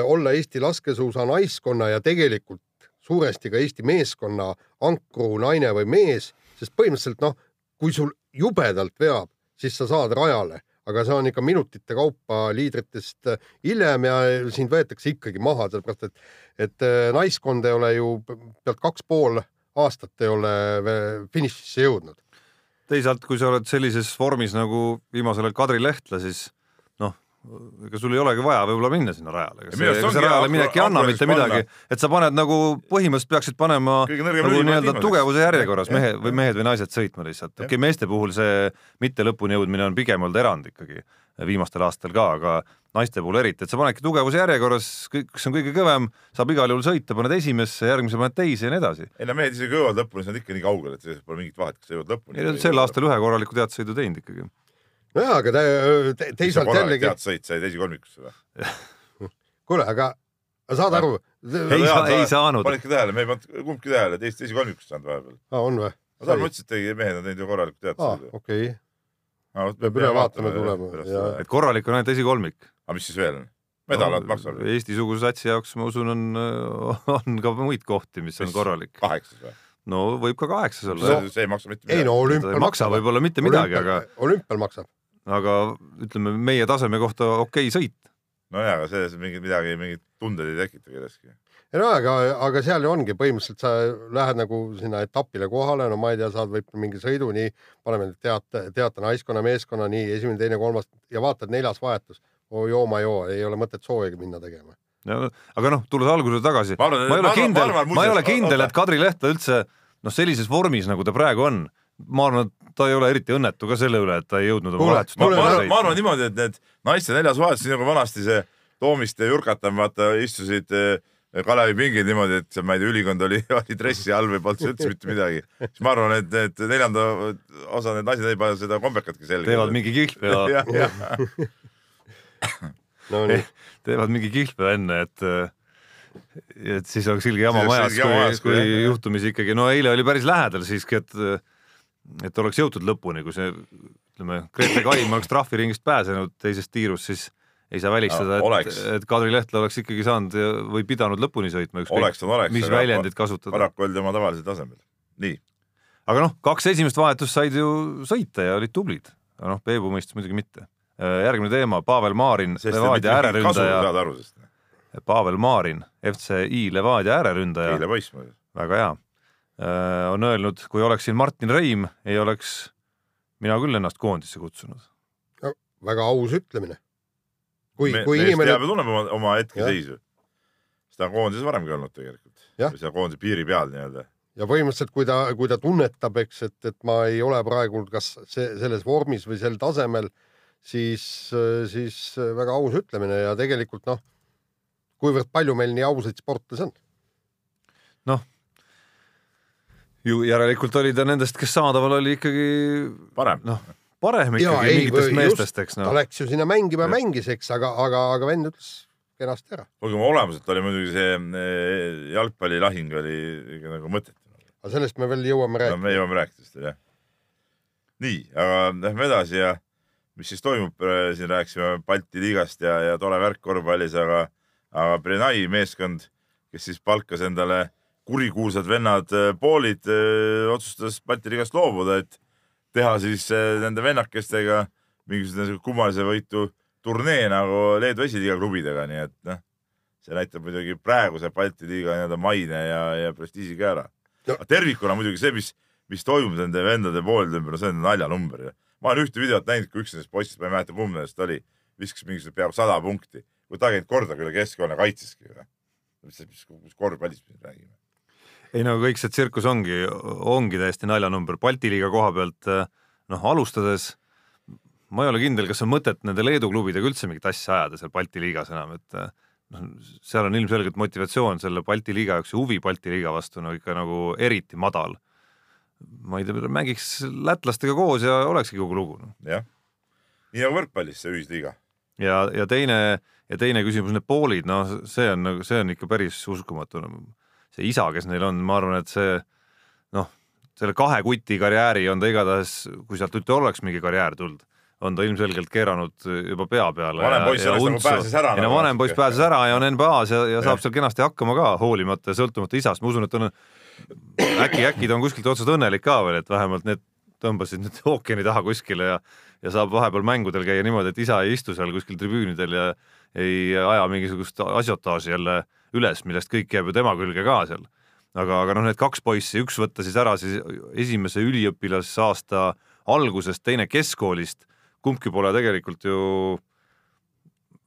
Speaker 1: olla Eesti laskesuusa naiskonna ja tegelikult suuresti ka Eesti meeskonna ankru naine või mees, sest põhimõtteliselt noh, kui sul jubedalt veab, siis sa saad rajale, aga see on ikka minutite kaupa liidritest hiljem ja sind võetakse ikkagi maha, sellepärast et, et äh, naiskond ei ole ju pealt kaks pool aastat ei ole finišisse jõudnud.
Speaker 2: teisalt, kui sa oled sellises vormis nagu viimasel ajal Kadri Lehtla, siis ega sul ei olegi vaja võib-olla minna sinna rajale, ega see, see rajale minek ei anna mitte midagi, et sa paned nagu põhimõtteliselt peaksid panema nagu nii-öelda tugevuse järjekorras. Mehe või mehed või naised sõitma lihtsalt. okei okay,, meeste puhul see mitte lõpuni jõudmine on pigem olnud erand ikkagi viimastel aastatel ka, aga naiste puhul eriti, et sa panedki tugevuse järjekorras, kes on kõige kõvem, saab igal juhul sõita, paned esimesse, järgmisel paned teise ja nii edasi.
Speaker 3: ei no mehed isegi jõuavad lõpuni, see on ikka nii kaugel, et selles pole mingit vahet, kas jõuad lõpuni.
Speaker 2: sel aastal ühe korraliku teatesõidu teinud ikkagi.
Speaker 1: nojaa, aga te, te, teisalt jällegi,
Speaker 3: tead sõit, said esikolmikusse või?
Speaker 1: kuule, aga saad aru?
Speaker 2: Ei saa- ei saanud.
Speaker 3: panidki tähele, me ei pannud kumbki tähele, et Eesti esikolmikusse saanud vahepeal.
Speaker 1: on või?
Speaker 3: ma saan mõtlesin, et tegi mehed on teinud ju korralikult
Speaker 1: aa,
Speaker 3: teatri.
Speaker 1: okei. peab üle vaatama tulema ja
Speaker 2: et korralik on ainult esikolmik.
Speaker 3: aga mis siis veel on? medalad maksavad
Speaker 2: Eesti-suguse satsi jaoks ma usun, on, on ka muid kohti, mis on korralik.
Speaker 3: kaheksas või?
Speaker 2: no võib ka kaheksas olla
Speaker 3: see, see ei maksa mitte
Speaker 1: ei no
Speaker 3: midagi.
Speaker 1: olümpial
Speaker 2: ei maksa võib-olla mitte midagi, aga,
Speaker 1: olümpial maksab.
Speaker 2: Aga ütleme meie taseme kohta okei okay sõit.
Speaker 3: nojah, aga selles mingit midagi, mingit tundeid ei tekita kelleski.
Speaker 1: ei no aga, aga seal ju ongi põhimõtteliselt sa lähed nagu sinna etapile kohale, no ma ei tea, saad võib-olla mingi sõidu, nii paneme nüüd teate, teate naiskonna, meeskonna, nii esimene, teine, kolmas ja vaatad neljas vahetus. oo joo ma joo, ei ole mõtet soojagi minna tegema.
Speaker 2: aga noh, tulles algusele tagasi,
Speaker 3: Ma
Speaker 2: ma ei ole kindel
Speaker 3: ma,
Speaker 2: ei ole kindel, et Kadri Lehtla üldse noh, sellises vormis, nagu ta praegu on, ma arvan, et ta ei ole eriti õnnetu ka selle üle, et ta ei jõudnud oma vahetust
Speaker 3: ma, arvan, ma arvan niimoodi, et need naiste neljas vahetus, nii nagu vanasti see Toomiste ja Jurkatan, vaata istusid eh, Kalevi pingil niimoodi, et see, ma ei tea, ülikond oli, oli dressi all või polnud üldse mitte midagi. siis ma arvan, et need neljanda osa need naised ei pane seda kombekatki selga.
Speaker 2: teevad mingi kihlve ja
Speaker 3: jah,
Speaker 1: no nii,
Speaker 2: teevad mingi kihlve enne, et et siis oleks ilge jama majas, kui,
Speaker 3: kui
Speaker 2: juhtumisi ikkagi, no eile oli päris lähedal siiski, et et oleks jõutud lõpuni, kui see ütleme, Grete Kaim oleks trahviringist pääsenud teisest tiirust, siis ei saa välistada, et
Speaker 3: Oleks.,
Speaker 2: et Kadri Lehtla oleks ikkagi saanud või pidanud lõpuni sõitma, ükskõik mis väljendit kasutada.
Speaker 3: paraku oldi oma tavalisel tasemel. nii,
Speaker 2: aga noh, kaks esimest vahetust said ju sõita ja olid tublid, aga noh, Peebu mõistis muidugi mitte. järgmine teema, Pavel Maarin, Levadia ääreründaja, Pavel Maarin, FCI Levadia ääreründaja
Speaker 3: eile poiss muidu.
Speaker 2: väga hea, on öelnud, kui oleksin Martin Reim, ei oleks mina küll ennast koondisse kutsunud.
Speaker 1: väga aus ütlemine. kui, kui inimene
Speaker 3: teab, ja tunneb oma, oma hetkeseisu. seda on koondises varemgi olnud tegelikult. Seal koondise piiri peal nii-öelda.
Speaker 1: ja põhimõtteliselt, kui ta, kui ta tunnetab, eks, et, et ma ei ole praegu kas see selles vormis või sel tasemel, siis, siis väga aus ütlemine ja tegelikult noh, kuivõrd palju meil nii ausaid sportlasi on.
Speaker 2: Ju järelikult oli ta nendest, kes saadaval oli ikkagi
Speaker 3: parem.
Speaker 2: noh, parem
Speaker 1: Jaa,
Speaker 2: ikkagi
Speaker 1: ei,
Speaker 2: mingitest meestest, eks
Speaker 1: ta
Speaker 2: noh.
Speaker 1: läks ju sinna mängima,
Speaker 3: Jah.
Speaker 1: mängis, eks, aga, aga, aga vend ütles kenasti ära.
Speaker 3: kuulge, olemuselt oli muidugi see eh, jalgpallilahing oli ikka nagu mõttetu.
Speaker 1: aga sellest me veel jõuame
Speaker 3: no
Speaker 1: rääkida
Speaker 3: me jõuame rääkida sellest jah. nii, aga lähme edasi ja mis siis toimub, siin rääkisime Balti liigast ja, ja tore värk korvpallis, aga, aga Brenai meeskond, kes siis palkas endale kurikuulsad vennad eh, poolid, otsustas Balti liigast loobuda, et teha siis eh, nende vennakestega mingisugune kummalise võitu turnee nagu Leedu esiliiga klubidega, nii et noh, see näitab muidugi praeguse Balti liiga nii-öelda maine ja, ja prestiiži ka ära
Speaker 1: No.
Speaker 3: tervikuna muidugi see, mis, mis toimub nende vendade poolde ümber, see on naljanumber ma olen ühte videot näinud, kui üks nendest poistest, ma ei mäleta, kumb nendest oli, viskas mingisugune peaaegu sada punkti. kui ta käinud kordagi üle keskjoone kaitseski või? mis, mis, korvpallist me räägime?
Speaker 2: Ei no kõik see tsirkus ongi, ongi täiesti naljanumber. Balti liiga koha pealt noh, alustades ma ei ole kindel, kas on mõtet nende Leedu klubidega üldse mingit asja ajada seal Balti liigas enam, et noh, seal on ilmselgelt motivatsioon selle Balti liiga jaoks ja huvi Balti liiga vastu no ikka nagu eriti madal. ma ei tea, mängiks lätlastega koos ja olekski kogu lugu no..
Speaker 3: jah, nii nagu võrkpallis see ühisliiga.
Speaker 2: ja, ja teine ja teine küsimus, need poolid, noh, see on nagu, see on ikka päris uskumatu. See isa, kes neil on, ma arvan, et see noh, selle kahe kuti karjääri on ta igatahes, kui sealt üldse oleks mingi karjäär tulnud, on ta ilmselgelt keeranud juba pea peale.
Speaker 3: Vanem poiss sellest nagu pääses ära
Speaker 2: ei no
Speaker 3: nagu
Speaker 2: vanem poiss pääses ära ja on NBA-s ja, ja
Speaker 3: Jah.
Speaker 2: saab seal kenasti hakkama ka, hoolimata ja sõltumata isast, ma usun, et on äkki, äkki ta on kuskilt otsast õnnelik ka veel, et vähemalt need tõmbasid nüüd ookeani taha kuskile ja ja saab vahepeal mängudel käia niimoodi, et isa ei istu seal kuskil tribüünidel ja ei aja mingisugust asiotaaži jälle üles, millest kõik jääb ju tema külge ka seal. aga, aga noh, need kaks poissi, üks võtta siis ära siis esimese üliõpilasaasta algusest, teine keskkoolist, kumbki pole tegelikult ju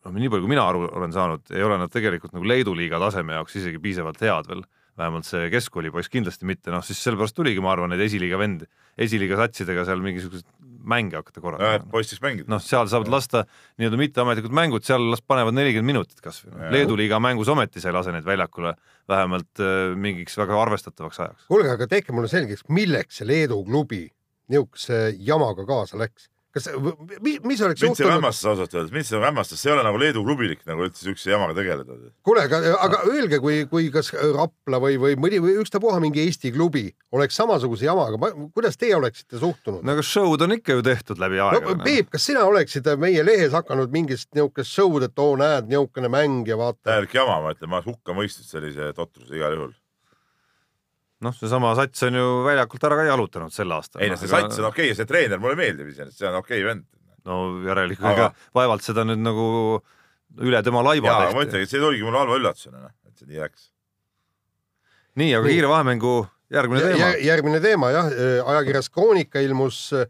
Speaker 2: noh, nii palju, kui mina aru olen saanud, ei ole nad tegelikult nagu Leedu liiga taseme jaoks isegi piisavalt head veel. vähemalt see keskkooli poiss kindlasti mitte, noh siis sellepärast tuligi, ma arvan, neid esiliiga vend, esiliiga satsidega seal mingisuguseid mänge hakata
Speaker 3: et
Speaker 2: korraldama.
Speaker 3: poisteks mängida.
Speaker 2: noh, seal saavad lasta nii-öelda mitteametlikud mängud, seal las panevad nelikümmend minutit kasvõi no.
Speaker 3: Jaa..
Speaker 2: Leedu liiga mängus ometi sa ei lase neid väljakule vähemalt äh, mingiks väga arvestatavaks ajaks.
Speaker 1: kuulge, aga tehke mulle selgeks, milleks see Leedu klubi niisuguse jamaga kaasa läks. kas, mis, mis oleks
Speaker 3: mind see hämmastas ausalt öeldes, mind see hämmastas, see ei ole nagu Leedu klubilik nagu üldse siukse jamaga tegeleda.
Speaker 1: kuule, aga, aga öelge, kui, kui kas Rapla või, või mõni või ükstapuha mingi Eesti klubi oleks samasuguse jamaga, kuidas teie oleksite suhtunud?
Speaker 2: no aga show'd on ikka ju tehtud läbi
Speaker 1: no
Speaker 2: aegade.
Speaker 1: Peep, kas sina oleksid meie lehes hakanud mingist niisugust show'd, et oo, näed, niisugune mäng ja vaata.
Speaker 3: täielik jama, ma ütlen, ma hukka mõistnud sellise totruse igal juhul.
Speaker 2: noh, seesama sats on ju väljakult ära ka jalutanud sel aastal.
Speaker 3: ei no see sats on okei okay,, see treener mulle meeldib iseenesest, see on okei okay, vend.
Speaker 2: no järelikult
Speaker 3: Aga-
Speaker 2: vaevalt seda nüüd nagu üle tema laiba
Speaker 3: jaa, ma
Speaker 2: tehti.
Speaker 3: ütlengi, et see tuligi mulle halva üllatusena, et see nii läks.
Speaker 2: nii, aga
Speaker 1: Nii.
Speaker 2: kiire vahemängu järgmine teema.
Speaker 1: järgmine teema jah, ajakirjas Kroonika ilmus äh,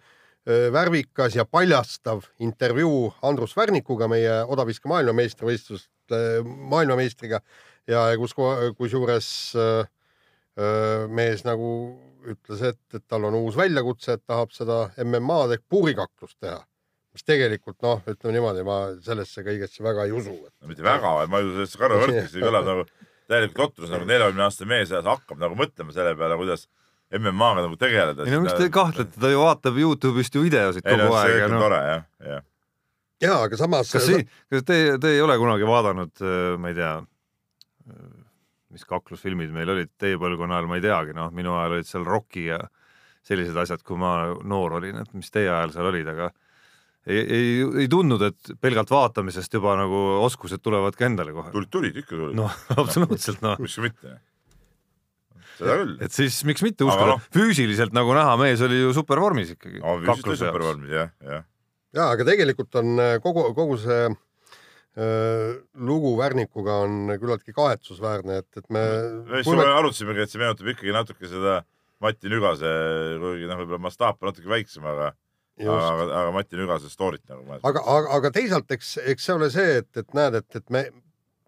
Speaker 1: värvikas ja paljastav intervjuu Andrus Värnikuga, meie odaviske maailmameistrivõistlust, maailmameistriga ja kus, kusjuures äh, äh, mees nagu ütles, et, et tal on uus väljakutse, et tahab seda MM-ad ehk puurikaklust teha. mis tegelikult noh, ütleme niimoodi, ma sellesse kõigesse väga ei usu.
Speaker 3: no mitte väga, ma ei usu sellesse see kõlab nagu täielikult totrus, nagu neljakümne aastane mees hakkab nagu mõtlema selle peale, kuidas MM-ga nagu tegeleda.
Speaker 2: ei no miks te kahtlete, ta ju vaatab Youtube'ist ju videosid
Speaker 3: ei no
Speaker 2: kogu
Speaker 3: see
Speaker 2: aeg noh,
Speaker 3: tore jah, jah.
Speaker 1: ja aga samas.
Speaker 2: kas see, kas te, te ei ole kunagi vaadanud, ma ei tea, mis kaklusfilmid meil olid teie põlvkonna ajal, ma ei teagi, noh, minu ajal olid seal Rocky ja sellised asjad, kui ma noor olin, et mis teie ajal seal olid, aga ei, ei, ei tundnud, et pelgalt vaatamisest juba nagu oskused tulevad ka endale kohe.
Speaker 3: tulid, tulid, ikka tulid.
Speaker 2: noh, absoluutselt noh,
Speaker 3: miks mitte. seda küll.
Speaker 2: et siis miks mitte uskuda
Speaker 3: noh.,
Speaker 2: füüsiliselt nagu näha, mees oli ju supervormis ikkagi.
Speaker 3: füüsiliselt oli supervormis jah, jah.
Speaker 1: ja aga tegelikult on äh, kogu, kogu see lugu Värnikuga on küllaltki kahetsusväärne, et, et me.
Speaker 3: me just me... arutasimegi, et see meenutab ikkagi natuke seda Mati Nügase, kuigi noh, võib-olla mastaap on natuke väiksem, aga, aga, aga Mati Nügase story't nagu.
Speaker 1: aga, aga, aga teisalt, eks, eks see ole see, et, et näed, et, et me,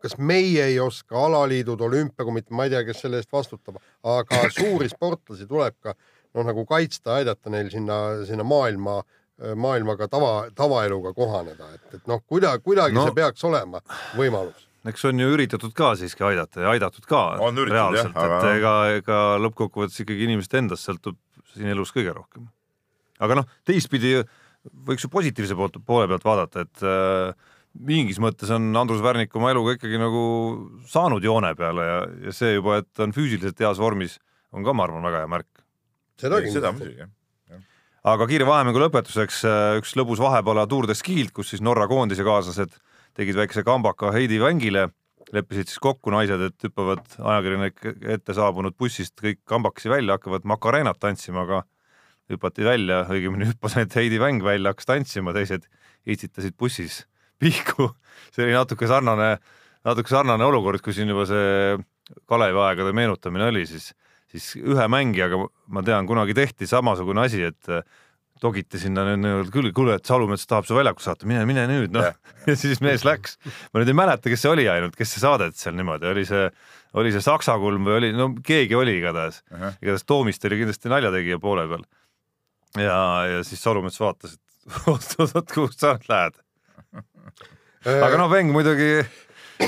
Speaker 1: kas meie ei oska, alaliidud, olümpiakomitee, ma ei tea, kes selle eest vastutab, aga suuri sportlasi tuleb ka noh, nagu kaitsta, aidata neil sinna, sinna maailma, maailmaga tava, tavaeluga kohaneda, et, et noh, kuidagi, kuidagi
Speaker 2: No.
Speaker 1: see peaks olema võimalus.
Speaker 2: eks on ju üritatud ka siiski aidata ja aidatud ka
Speaker 3: On üritatud,
Speaker 2: reaalselt,
Speaker 3: jah, aga
Speaker 2: et ega, ega lõppkokkuvõttes ikkagi inimeste endast sõltub siin elus kõige rohkem. aga noh, teistpidi võiks ju positiivse poolt, poole pealt vaadata, et äh, mingis mõttes on Andrus Värnik oma eluga ikkagi nagu saanud joone peale ja, ja see juba, et ta on füüsiliselt heas vormis, on ka, ma arvan, väga hea märk.
Speaker 1: seda
Speaker 3: seda
Speaker 1: kindlasti.
Speaker 2: Aga kiire vahemängu lõpetuseks äh, üks lõbus vahepala Tour de Ski'lt, kus siis Norra koondise kaaslased tegid väikse kambaka Heidi Vängile, leppisid siis kokku naised, et hüppavad ajakirjanike ette saabunud bussist kõik kambakesi välja, hakkavad Macarenat tantsima, aga hüpati välja, õigemini hüppas ainult Heidi Väng välja, hakkas tantsima, teised itsitasid bussis pihku. see oli natuke sarnane, natuke sarnane olukord, kui siin juba see Kalevi aegade meenutamine oli, siis siis ühe mängijaga ma tean, kunagi tehti samasugune asi, et äh, togiti sinna nüüd küll, kuule, et Salumets tahab su väljaku saata, mine, mine nüüd, noh. ja siis mees läks. ma nüüd ei mäleta, kes see oli ainult, kes see saadet seal niimoodi, oli see, oli see Saksa kulm või oli, no keegi oli igatahes.
Speaker 3: Ahah.
Speaker 2: igatahes Toomiste oli kindlasti naljategija poole peal. ja, ja siis Salumets vaatas, et oot-oot-oot, kuhu sa lähed. aga noh, Veng muidugi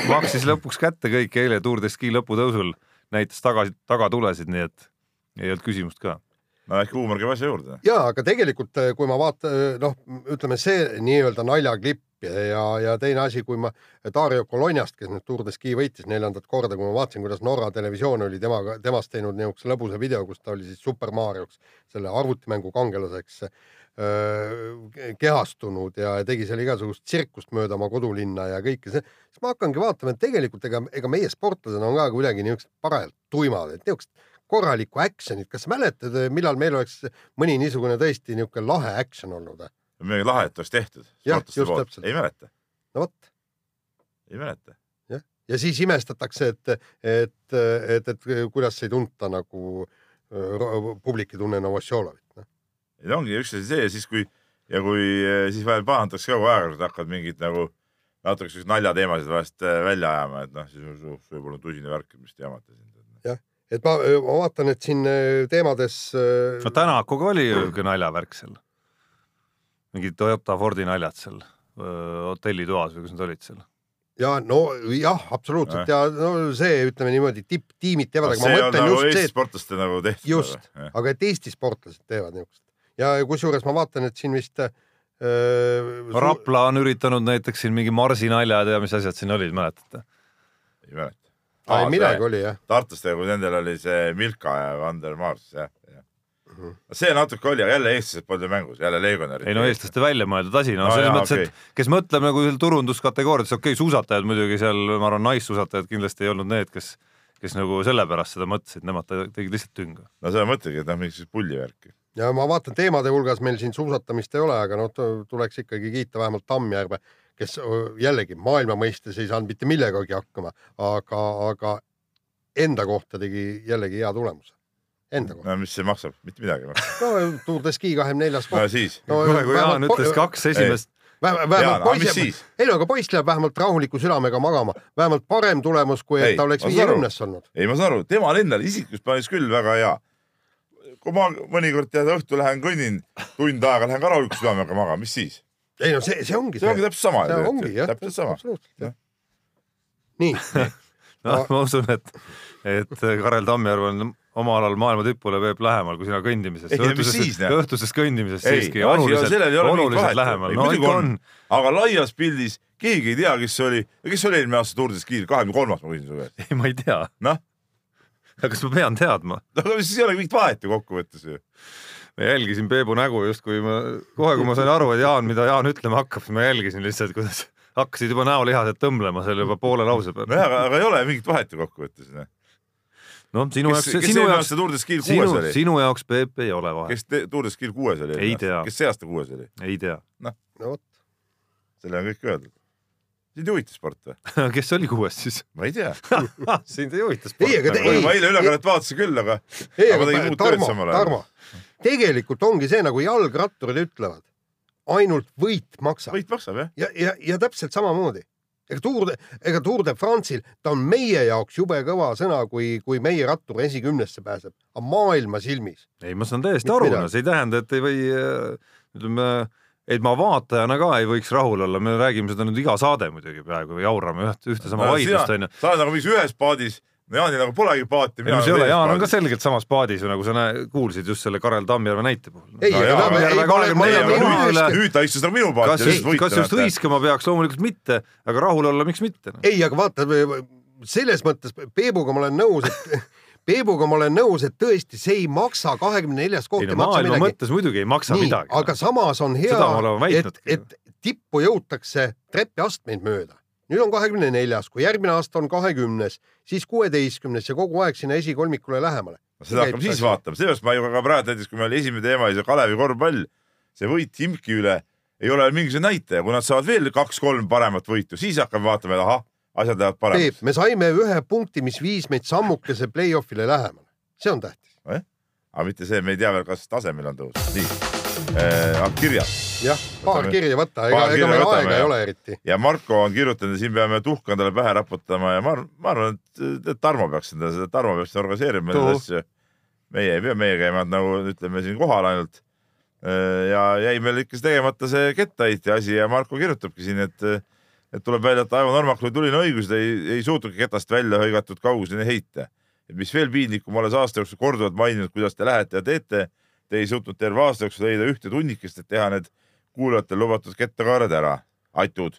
Speaker 2: maksis lõpuks kätte kõik eile Tour de Ski lõputõusul, näitas tagasi, tagatulesid, nii et ei olnud küsimust ka.
Speaker 3: no äkki huumor käib asja juurde.
Speaker 1: ja aga tegelikult, kui ma vaatan, noh, ütleme see nii-öelda naljaklipp ja, ja, ja teine asi, kui ma Dario Colonjast, kes nüüd Tour de Ski võitis neljandat korda, kui ma vaatasin, kuidas Norra televisioon oli temaga, temast teinud niisuguse lõbusa video, kus ta oli siis Super Marioks, selle arvutimängu kangelaseks kehastunud ja tegi seal igasugust tsirkust mööda oma kodulinna ja kõike see, siis ma hakkangi vaatama, et tegelikult ega, ega meie sportlased on ka kuidagi niisugused parajalt tuimad, et niisugust korralikku action'it, kas sa mäletad, millal meil oleks mõni niisugune tõesti niisugune lahe action olnud?
Speaker 3: midagi lahet oleks tehtud.
Speaker 1: Jah, just täpselt.
Speaker 3: ei mäleta,
Speaker 1: no vot,
Speaker 3: ei mäleta.
Speaker 1: ja siis imestatakse, et, et, et, et kuidas ei tunta nagu publik ei tunne Novosjolovit. noh.
Speaker 3: Ei no ongi üks asi see, siis kui ja kui eh, siis vahel pahandatakse kogu aeg, et hakkavad mingid nagu natuke siukseid naljateemasid vahest eh, välja ajama, et noh, siis sul võib olla tusine värk, mis te jamate siin.
Speaker 1: et ma, ma vaatan, et siin teemades
Speaker 2: no Tänakuga oli ju ka naljavärk seal. mingid Toyota Fordi naljad seal hotellitoas või kus nad olid seal.
Speaker 1: ja no jah, absoluutselt ja no see, ütleme niimoodi, tipptiimid teevad, aga ma mõtlen
Speaker 3: nagu
Speaker 1: just see,
Speaker 3: sportlaste nagu tehtud.
Speaker 1: just, aga et Eesti sportlased teevad niisugust ja kusjuures ma vaatan, et siin vist äh, Rapla.
Speaker 2: Rapla on üritanud näiteks siin mingi marsinaljad ja mis asjad siin olid, mäletate?
Speaker 3: ei mäleta.
Speaker 1: ei, midagi oli jah.
Speaker 3: Tartustega, kui nendel oli see Milka ja Vander Maars, jah, jah. see natuke oli, aga jälle eestlased polnud ju mängus, jälle legionärid.
Speaker 2: ei no eestlaste välja mõeldud asi, no
Speaker 3: No
Speaker 2: selles
Speaker 3: jaa,
Speaker 2: mõttes, et
Speaker 3: okei.
Speaker 2: kes mõtleb nagu seal turunduskategooriates, okei okay,, suusatajad muidugi seal, ma arvan, naissuusatajad kindlasti ei olnud need, kes, kes nagu sellepärast seda mõtlesid, nemad te- tegid lihtsalt tünga.
Speaker 3: no seda mõtledki, et noh, mingisugust pullivärki.
Speaker 1: Ja ma vaatan teemade hulgas meil siin suusatamist ei ole, aga noh, tuleks ikkagi kiita vähemalt Tammjärve, kes jällegi maailma mõistes ei saanud mitte millegagi hakkama, aga, aga enda kohta tegi jällegi hea tulemuse. Enda kohta.
Speaker 3: no mis see maksab, mitte midagi ei maksa.
Speaker 1: no Tour de Ski kahekümne neljas
Speaker 3: no
Speaker 1: koht.
Speaker 3: siis,
Speaker 1: no
Speaker 2: kohe, kui Jaan ütles kaks esimest,
Speaker 1: vähemalt
Speaker 3: aga
Speaker 1: poiss
Speaker 3: mis
Speaker 1: jääb,
Speaker 3: siis?
Speaker 1: ei no aga poiss läheb vähemalt rahuliku südamega magama, vähemalt parem tulemus, kui
Speaker 3: Ei,
Speaker 1: et ta oleks viiekümnes olnud.
Speaker 3: ei, ma saan aru, temal endal isiklikus plaanis küll väga hea. Kui ma mõnikord tead õhtul lähen kõnnin tund aega, lähen ka rahuliku südamega magama, mis siis?
Speaker 1: ei no see, see ongi
Speaker 3: see ongi täpselt sama.
Speaker 1: see ongi jah,
Speaker 3: täpselt sama.
Speaker 1: nii,
Speaker 2: noh, ma usun, et, et Karel Tammjärv on oma alal maailma tipule veeb lähemal kui sina kõndimises.
Speaker 3: Ei, no mis siis, noh?
Speaker 2: õhtusest kõndimises
Speaker 3: ei,
Speaker 2: siiski oluliselt, oluliselt lähemal. no
Speaker 3: on aga laias pildis keegi ei tea, kes see oli, kes oli eelmine aasta Tour de Ski'l, kahekümne kolmas, ma küsin su käest.
Speaker 2: ei, ma ei tea.
Speaker 3: noh,
Speaker 2: aga kas ma pean teadma?
Speaker 3: aga siis ei ole mingit vahet ju kokkuvõttes ju.
Speaker 2: ma jälgisin Peebu nägu justkui ma, kohe kui ma sain aru, et Jaan, mida Jaan ütlema hakkab, siis ma jälgisin lihtsalt, kuidas hakkasid juba näolihased tõmblema seal juba poole lause peal.
Speaker 3: nojah, aga, aga ei ole mingit vahet ju kokkuvõttes. noh.
Speaker 2: noh, sinu
Speaker 3: kes,
Speaker 2: jaoks, sinu jaoks sinu,
Speaker 3: oli?
Speaker 2: sinu jaoks, Peep, ei ole vahet.
Speaker 3: kes Tour de Ski'l kuues oli?
Speaker 2: Ei tea.
Speaker 3: kes see aasta kuues oli?
Speaker 2: ei tea.
Speaker 1: no vot,
Speaker 3: selle on kõik öeldud. Sind ei huvita sport või?
Speaker 2: kes oli kuues siis?
Speaker 3: ma ei tea.
Speaker 2: sind ei huvita
Speaker 1: Ei, aga te- ei,
Speaker 3: ma eile ülekannet vaatasin küll, aga,
Speaker 1: ei,
Speaker 3: aga tegin muud tööd
Speaker 1: Tarmo,
Speaker 3: samal ajal
Speaker 1: Tarmo, tegelikult ongi see, nagu jalgratturid ütlevad, ainult võit maksab
Speaker 3: võit maksab jah.
Speaker 1: ja, ja, ja täpselt samamoodi. ega Tour de, ega Tour de France'il ta on meie jaoks jube kõva sõna, kui, kui meie rattur esikümnesse pääseb, aga maailma silmis.
Speaker 2: ei, ma saan täiesti aru, no see ei tähenda, et ei või, ütleme, et ma vaatajana ka ei võiks rahul olla, me räägime seda nüüd iga saade muidugi praegu, jaurame üht, ühte sama vaidlust onju.
Speaker 3: sa oled nagu mingis ühes paadis, no Jaanil nagu polegi paati.
Speaker 2: ei no see ei ole, Jaan on ka selgelt samas paadis ju nagu sa näe, kuulsid just selle Karel Tammjärve näite puhul.
Speaker 3: No nüüd ta istus nagu minu paati
Speaker 2: kas just, kas just? hõiskama peaks, loomulikult mitte, aga rahul olla, miks mitte no??
Speaker 1: ei, aga vaata, selles mõttes Peebuga ma olen nõus, et Peebuga ma olen nõus, et tõesti see ei maksa kahekümne neljas koht
Speaker 2: ei no maailma
Speaker 1: midagi.
Speaker 2: mõttes muidugi ei maksa
Speaker 1: nii,
Speaker 2: midagi.
Speaker 1: aga samas on hea et et tippu jõutakse trepiastmeid mööda. nüüd on kahekümne neljas, kui järgmine aasta on kahekümnes, siis kuueteistkümnes ja kogu aeg sinna esikolmikule lähemale.
Speaker 3: seda hakkab siis vaatama, seepärast ma ju ka praegu näiteks, kui meil esimene teema oli see Kalevi korvpall, see võit Imki üle ei ole mingisugune näitaja, kui nad saavad veel kaks-kolm paremat võitu, siis hakkame vaatama, et ahah, asjad lähevad
Speaker 1: Peep,
Speaker 3: paremaks.
Speaker 1: me saime ühe punkti, mis viis meid sammukese play-off'ile lähemale, see on tähtis.
Speaker 3: aga mitte see, me ei tea veel, kas tasemel on tõus. nii äh,, kirjad
Speaker 1: jah, paar
Speaker 3: Võtame-
Speaker 1: kirja võtta, ega, ega meil aega ei
Speaker 3: jah.
Speaker 1: ole eriti.
Speaker 3: ja Marko on kirjutanud ja siin peame tuhka endale pähe raputama ja ma arvan, ma arvan, et Tarmo peaks seda, seda Tarmo peaks organiseerima neid asju. meie ei pea meie käima nagu ütleme siin kohal ainult. ja jäi meil ikka tegemata see kettaheitja asi ja Marko kirjutabki siin, et et tuleb välja, et Aivo Normakul tuline õigus, ta ei, ei suutnudki ketast välja hõigatud kauguseni heita. et mis veel piinlikum, olles aasta jooksul korduvalt maininud, kuidas te lähete ja teete, te ei suutnud terve aasta jooksul leida ühte tunnikest, et teha need kuulajatele lubatud kettakaared ära. aitud.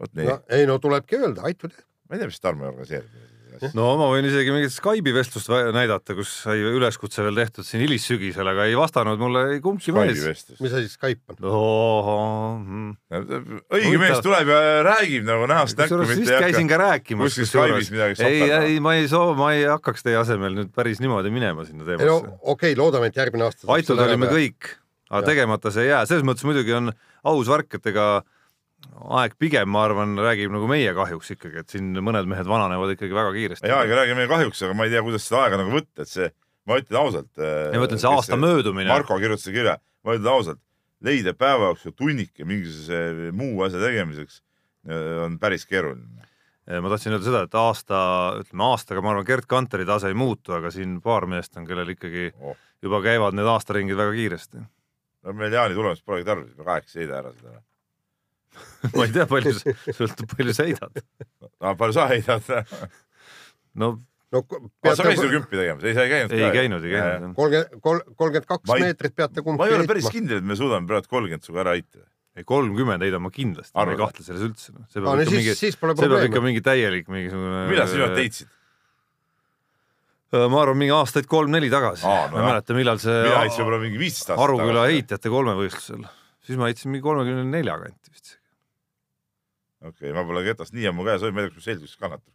Speaker 3: vot nii
Speaker 1: no ei no tulebki öelda, aitud.
Speaker 3: ma ei tea, mis Tarmo organiseerib.
Speaker 2: No ma võin isegi mingit Skype'i vestlust näidata, kus sai üleskutse veel tehtud siin hilissügisel, aga ei vastanud mulle ei kumbki mees.
Speaker 1: mis asi Skype on?
Speaker 2: mm.
Speaker 3: õige
Speaker 2: Huvitav.
Speaker 3: mees tuleb ja räägib nagu näost näkku,
Speaker 2: vist
Speaker 3: ei
Speaker 2: käisin ka rääkimas.
Speaker 3: kuskil Skype'is midagi
Speaker 2: ei,
Speaker 3: soperdama.
Speaker 2: ei, ma ei soo-, ma ei hakkaks teie asemel nüüd päris niimoodi minema sinna
Speaker 1: ei no
Speaker 2: teemasse.
Speaker 1: okei okay,, loodame, et järgmine aasta.
Speaker 2: aitud olime. kõik, aga
Speaker 1: Jah.
Speaker 2: tegemata see ei jää, selles mõttes muidugi on aus värk, et ega aeg pigem, ma arvan, räägib nagu meie kahjuks ikkagi, et siin mõned mehed vananevad ikkagi väga kiiresti.
Speaker 3: ei aeg ei räägi meie kahjuks, aga ma ei tea, kuidas seda aega nagu võtta, et see, ma ütlen ausalt.
Speaker 2: ja ma ütlen, see aasta möödumine.
Speaker 3: Marko kirjutas kirja, ma ütlen ausalt, leida päeva jooksul tunnike mingisuguse muu asja tegemiseks äh, on päris keeruline.
Speaker 2: ma tahtsin öelda seda, et aasta, ütleme aastaga, ma arvan, Gerd Kanteri tase ei muutu, aga siin paar meest on, kellel ikkagi
Speaker 3: Oh.
Speaker 2: juba käivad need aastaringid väga kiiresti.
Speaker 3: no meil Jaani tulemust polegi tarvis, me kaheksa ei heida ära seda.
Speaker 2: ma ei tea, palju, sõltub, palju sa heidad.
Speaker 3: no palju sa heidad?
Speaker 2: no
Speaker 1: no
Speaker 3: sa käisid ju kümpi tegemas, ei sa ei käinud
Speaker 2: ei käinud, ei käinud.
Speaker 1: kolmkümmend, kolmkümmend kaks
Speaker 3: Ma ei-
Speaker 1: meetrit peate kumb
Speaker 3: ma ei ole päris kindel, et me suudame praegu kolmkümmend sinuga ära heita.
Speaker 2: ei, kolmkümmend heidan ma kindlasti, ma ei kahtle selles üldse. see
Speaker 1: aa,
Speaker 2: peab
Speaker 1: no
Speaker 2: ikka
Speaker 1: siis
Speaker 2: mingi, see peab ikka mingi täielik mingisugune.
Speaker 3: millal sa viimati heitsid?
Speaker 2: ma arvan, mingi aastaid kolm-neli tagasi.
Speaker 3: Aa, no
Speaker 2: ma ei mäleta, millal see
Speaker 3: mina heitsin võib-olla mingi viisteist aastat
Speaker 2: Aruküla. heitjate kolmevõistlusel, siis ma heitsin mingi kolmekümne nelja kanti vist.
Speaker 3: Okei okay,, ma pole ketast nii ammu käes hoidnud, ma ei tea, kas selgus kannatab.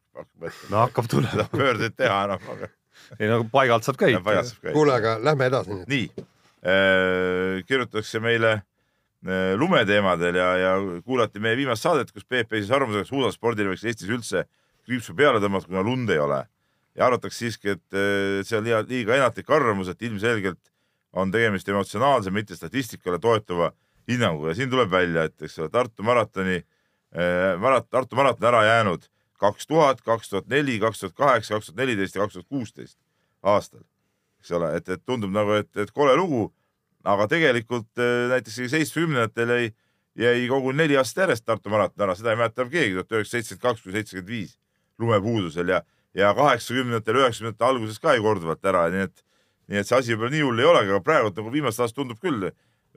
Speaker 2: no hakkab tulema,
Speaker 3: pöördeid teha enam, aga
Speaker 2: ei no paigalt saab käia.
Speaker 3: käia.
Speaker 1: kuule, aga lähme edasi nüüd.
Speaker 3: nii, kirjutatakse meile äh, lumeteemadel ja, ja kuulati meie viimast saadet, kus Peep esis arvamusega, et suusaspordile võiks Eestis üldse kriipsu peale tõmmata, kuna lund ei ole. ja arvatakse siiski, et äh, see on liiga, liiga ennatlik arvamus, et ilmselgelt on tegemist emotsionaalse, mitte statistikale toetuva hinnanguga ja siin tuleb välja, et eks ole, Tartu maratoni, marat-, Tartu maraton ära jäänud kaks tuhat, kaks tuhat neli, kaks tuhat kaheksa, kaks tuhat neliteist ja kaks tuhat kuusteist aastal. Eks ole, et, et tundub nagu, et, et kole lugu, aga tegelikult äh, näiteks seitsmekümnendatel jäi, jäi koguni neli aastat järjest Tartu maraton ära, seda ei mäleta keegi, tuhat üheksasada seitsekümmend kaks kuni seitsekümmend viis lumepuudusel ja, ja kaheksakümnendatel, üheksakümnendate alguses ka jäi korduvalt ära, nii et, nii et see asi võib-olla nii hull ei olegi, aga praegu nagu viimased aastad tundub küll,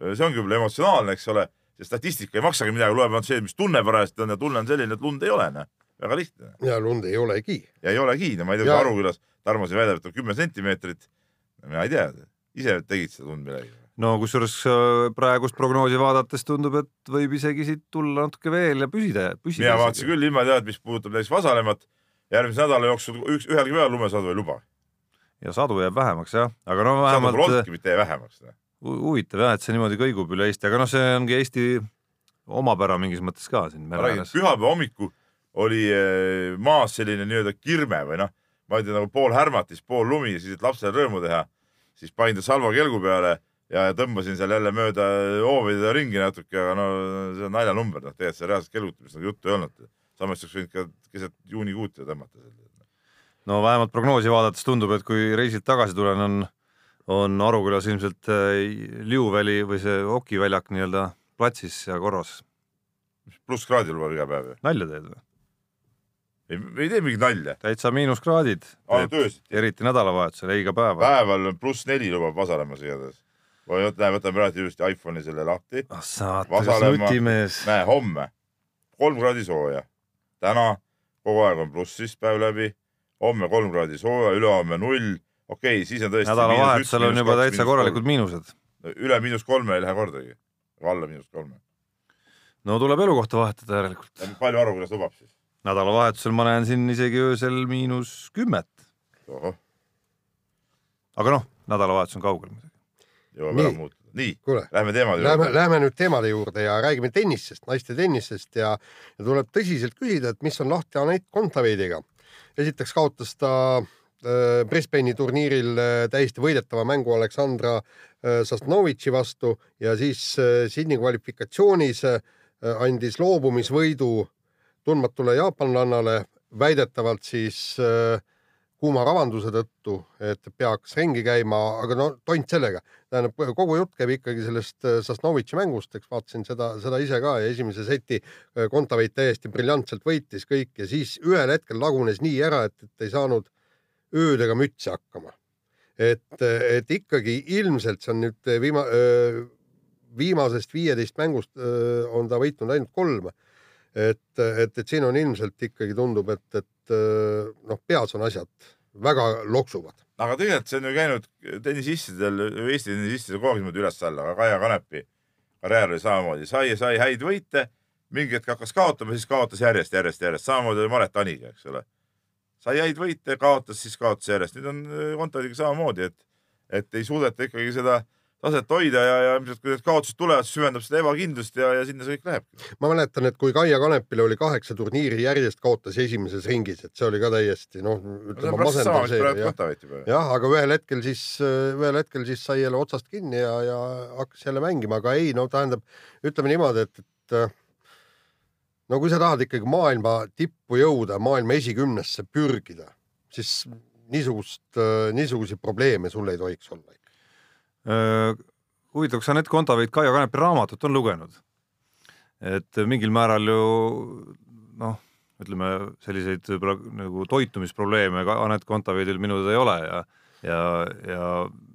Speaker 3: see ongi võib-olla emotsionaalne, eks ole, see statistika ei maksagi midagi, loeb ainult see, mis tunne parajasti on ja tunne on selline, et lund ei ole, noh, väga lihtne
Speaker 1: ja lund ei olegi.
Speaker 3: ja ei olegi, no ma ei tea,
Speaker 1: Ja-
Speaker 3: kui Arukülas Tarmo siin väidab, et on kümme sentimeetrit. mina ei tea, ise tegid seda tund midagi.
Speaker 2: no kusjuures äh, praegust prognoosi vaadates tundub, et võib isegi siit tulla natuke veel ja püsida, püsida.
Speaker 3: mina vaatasin küll ilma tead, mis puudutab näiteks Vasalemmat, järgmise nädala jooksul üks, ühelgi päeval lumesadu ei luba.
Speaker 2: ja sadu jääb vähemaks jah, aga no
Speaker 3: sadu
Speaker 2: vähemalt
Speaker 3: pole
Speaker 2: äh,
Speaker 3: olnudki, mitte ei vähemaks.
Speaker 2: Hu- huvitav jah, et see niimoodi kõigub üle Eesti, aga noh, see ongi Eesti omapära mingis mõttes ka siin
Speaker 3: pühapäeva hommikul oli eh, maas selline nii-öelda kirme või noh, ma ei tea nagu pool härmatis, pool lumi siis, et lapsele rõõmu teha, siis panin ta salva kelgu peale ja tõmbasin seal jälle mööda hoovide ringi natuke, aga no see on naljanumber, noh tegelikult see reaalselt kelgutamist nagu juttu ei olnud. samas oleks võinud ka keset juunikuud ju tõmmata.
Speaker 2: no vähemalt prognoosi vaadates tundub, et kui reisilt tagasi tulen, on, on Arukülas ilmselt äh, Liuväli või see hokiväljak nii-öelda platsis ja korras.
Speaker 3: plusskraadi lubab iga päev ju.
Speaker 2: nalja teed või?
Speaker 3: ei, ei tee mingit nalja.
Speaker 2: täitsa miinuskraadid, eriti nädalavahetusel, ei iga päev.
Speaker 3: päeval on pluss neli lubab Vasalemmas igatahes. või võta, võtame praegu ilusti iPhone'i selle lahti.
Speaker 2: ah saate, nutimees.
Speaker 3: näe, homme kolm kraadi sooja. täna kogu aeg on plussis päev läbi. homme kolm kraadi sooja, ülehomme null. Okei okay,, siis on tõesti.
Speaker 2: nädalavahetusel on juba täitsa korralikud miinused.
Speaker 3: üle miinus kolme ei lähe kordagi. alla miinus kolme.
Speaker 2: no tuleb elukohta vahetada järelikult.
Speaker 3: palju Arukülas lubab siis?
Speaker 2: nädalavahetusel ma näen siin isegi öösel miinus kümmet, aga noh, nädalavahetus on kaugel muidugi.
Speaker 3: jõuab ära muutuda. nii,
Speaker 1: kuule,
Speaker 3: lähme teemade
Speaker 1: lähme,
Speaker 3: juurde.
Speaker 1: lähme nüüd teemade juurde ja räägime tennisest, naiste tennisest ja, ja tuleb tõsiselt küsida, et mis on lahti Anett Kontaveidiga. esiteks kaotas ta äh, Brisbane'i turniiril äh, täiesti võidetava mängu Aleksandra äh, Sasnovitši vastu ja siis äh, Sydney kvalifikatsioonis äh, andis loobumisvõidu tundmatule jaapanlannale väidetavalt siis äh, kuuma ravanduse tõttu, et peaks ringi käima, aga no tont sellega. tähendab, kogu jutt käib ikkagi sellest äh, Sasnovitši mängust, eks vaatasin seda, seda ise ka ja esimese seti äh, Kontaveit täiesti briljantselt võitis kõik ja siis ühel hetkel lagunes nii ära, et, et ei saanud öödega mütsi hakkama. et, et ikkagi ilmselt see on nüüd viima-, viimasest viieteist mängust öö, on ta võitnud ainult kolm. et, et, et siin on ilmselt ikkagi tundub, et, et noh, peas on asjad väga loksuvad.
Speaker 3: aga tegelikult see on ju käinud tennisistidel, Eesti tennisistidel kogu aeg niimoodi üles-alla, aga Kaia Kanepi karjäär oli samamoodi, sai ja sai häid võite, mingi hetk hakkas kaotama, siis kaotas järjest, järjest, järjest, samamoodi oli Maret Aniga, eks ole. Sai häid võite, kaotas, siis kaotas järjest, nüüd on äh, Kontaveidiga samamoodi, et, et ei suudeta ikkagi seda taset hoida ja, ja ilmselt kui need kaotused tulevad, siis süvendab seda ebakindlust ja, ja sinna see kõik lähebki.
Speaker 1: ma mäletan, et kui Kaia Kanepil oli kaheksa turniiri järjest kaotas esimeses ringis, et see oli ka täiesti noh, ütleme
Speaker 3: sama,
Speaker 1: masendav
Speaker 3: mis
Speaker 1: see
Speaker 3: praegu
Speaker 1: jah. Aga ühel hetkel siis, ühel hetkel siis sai jälle otsast kinni ja, ja hakkas jälle mängima, aga ei, no tähendab, ütleme niimoodi, et, et äh, no kui sa tahad ikkagi maailma tippu jõuda, maailma esikümnesse pürgida, siis niisugust, niisuguseid probleeme sul ei tohiks olla.
Speaker 2: huvitav, kas Anett Kontaveit Kaia Kanepi raamatut on lugenud? et mingil määral ju noh, ütleme selliseid võib-olla nagu toitumisprobleeme ka Anett Kontaveidil minu teada ei ole ja ja, ja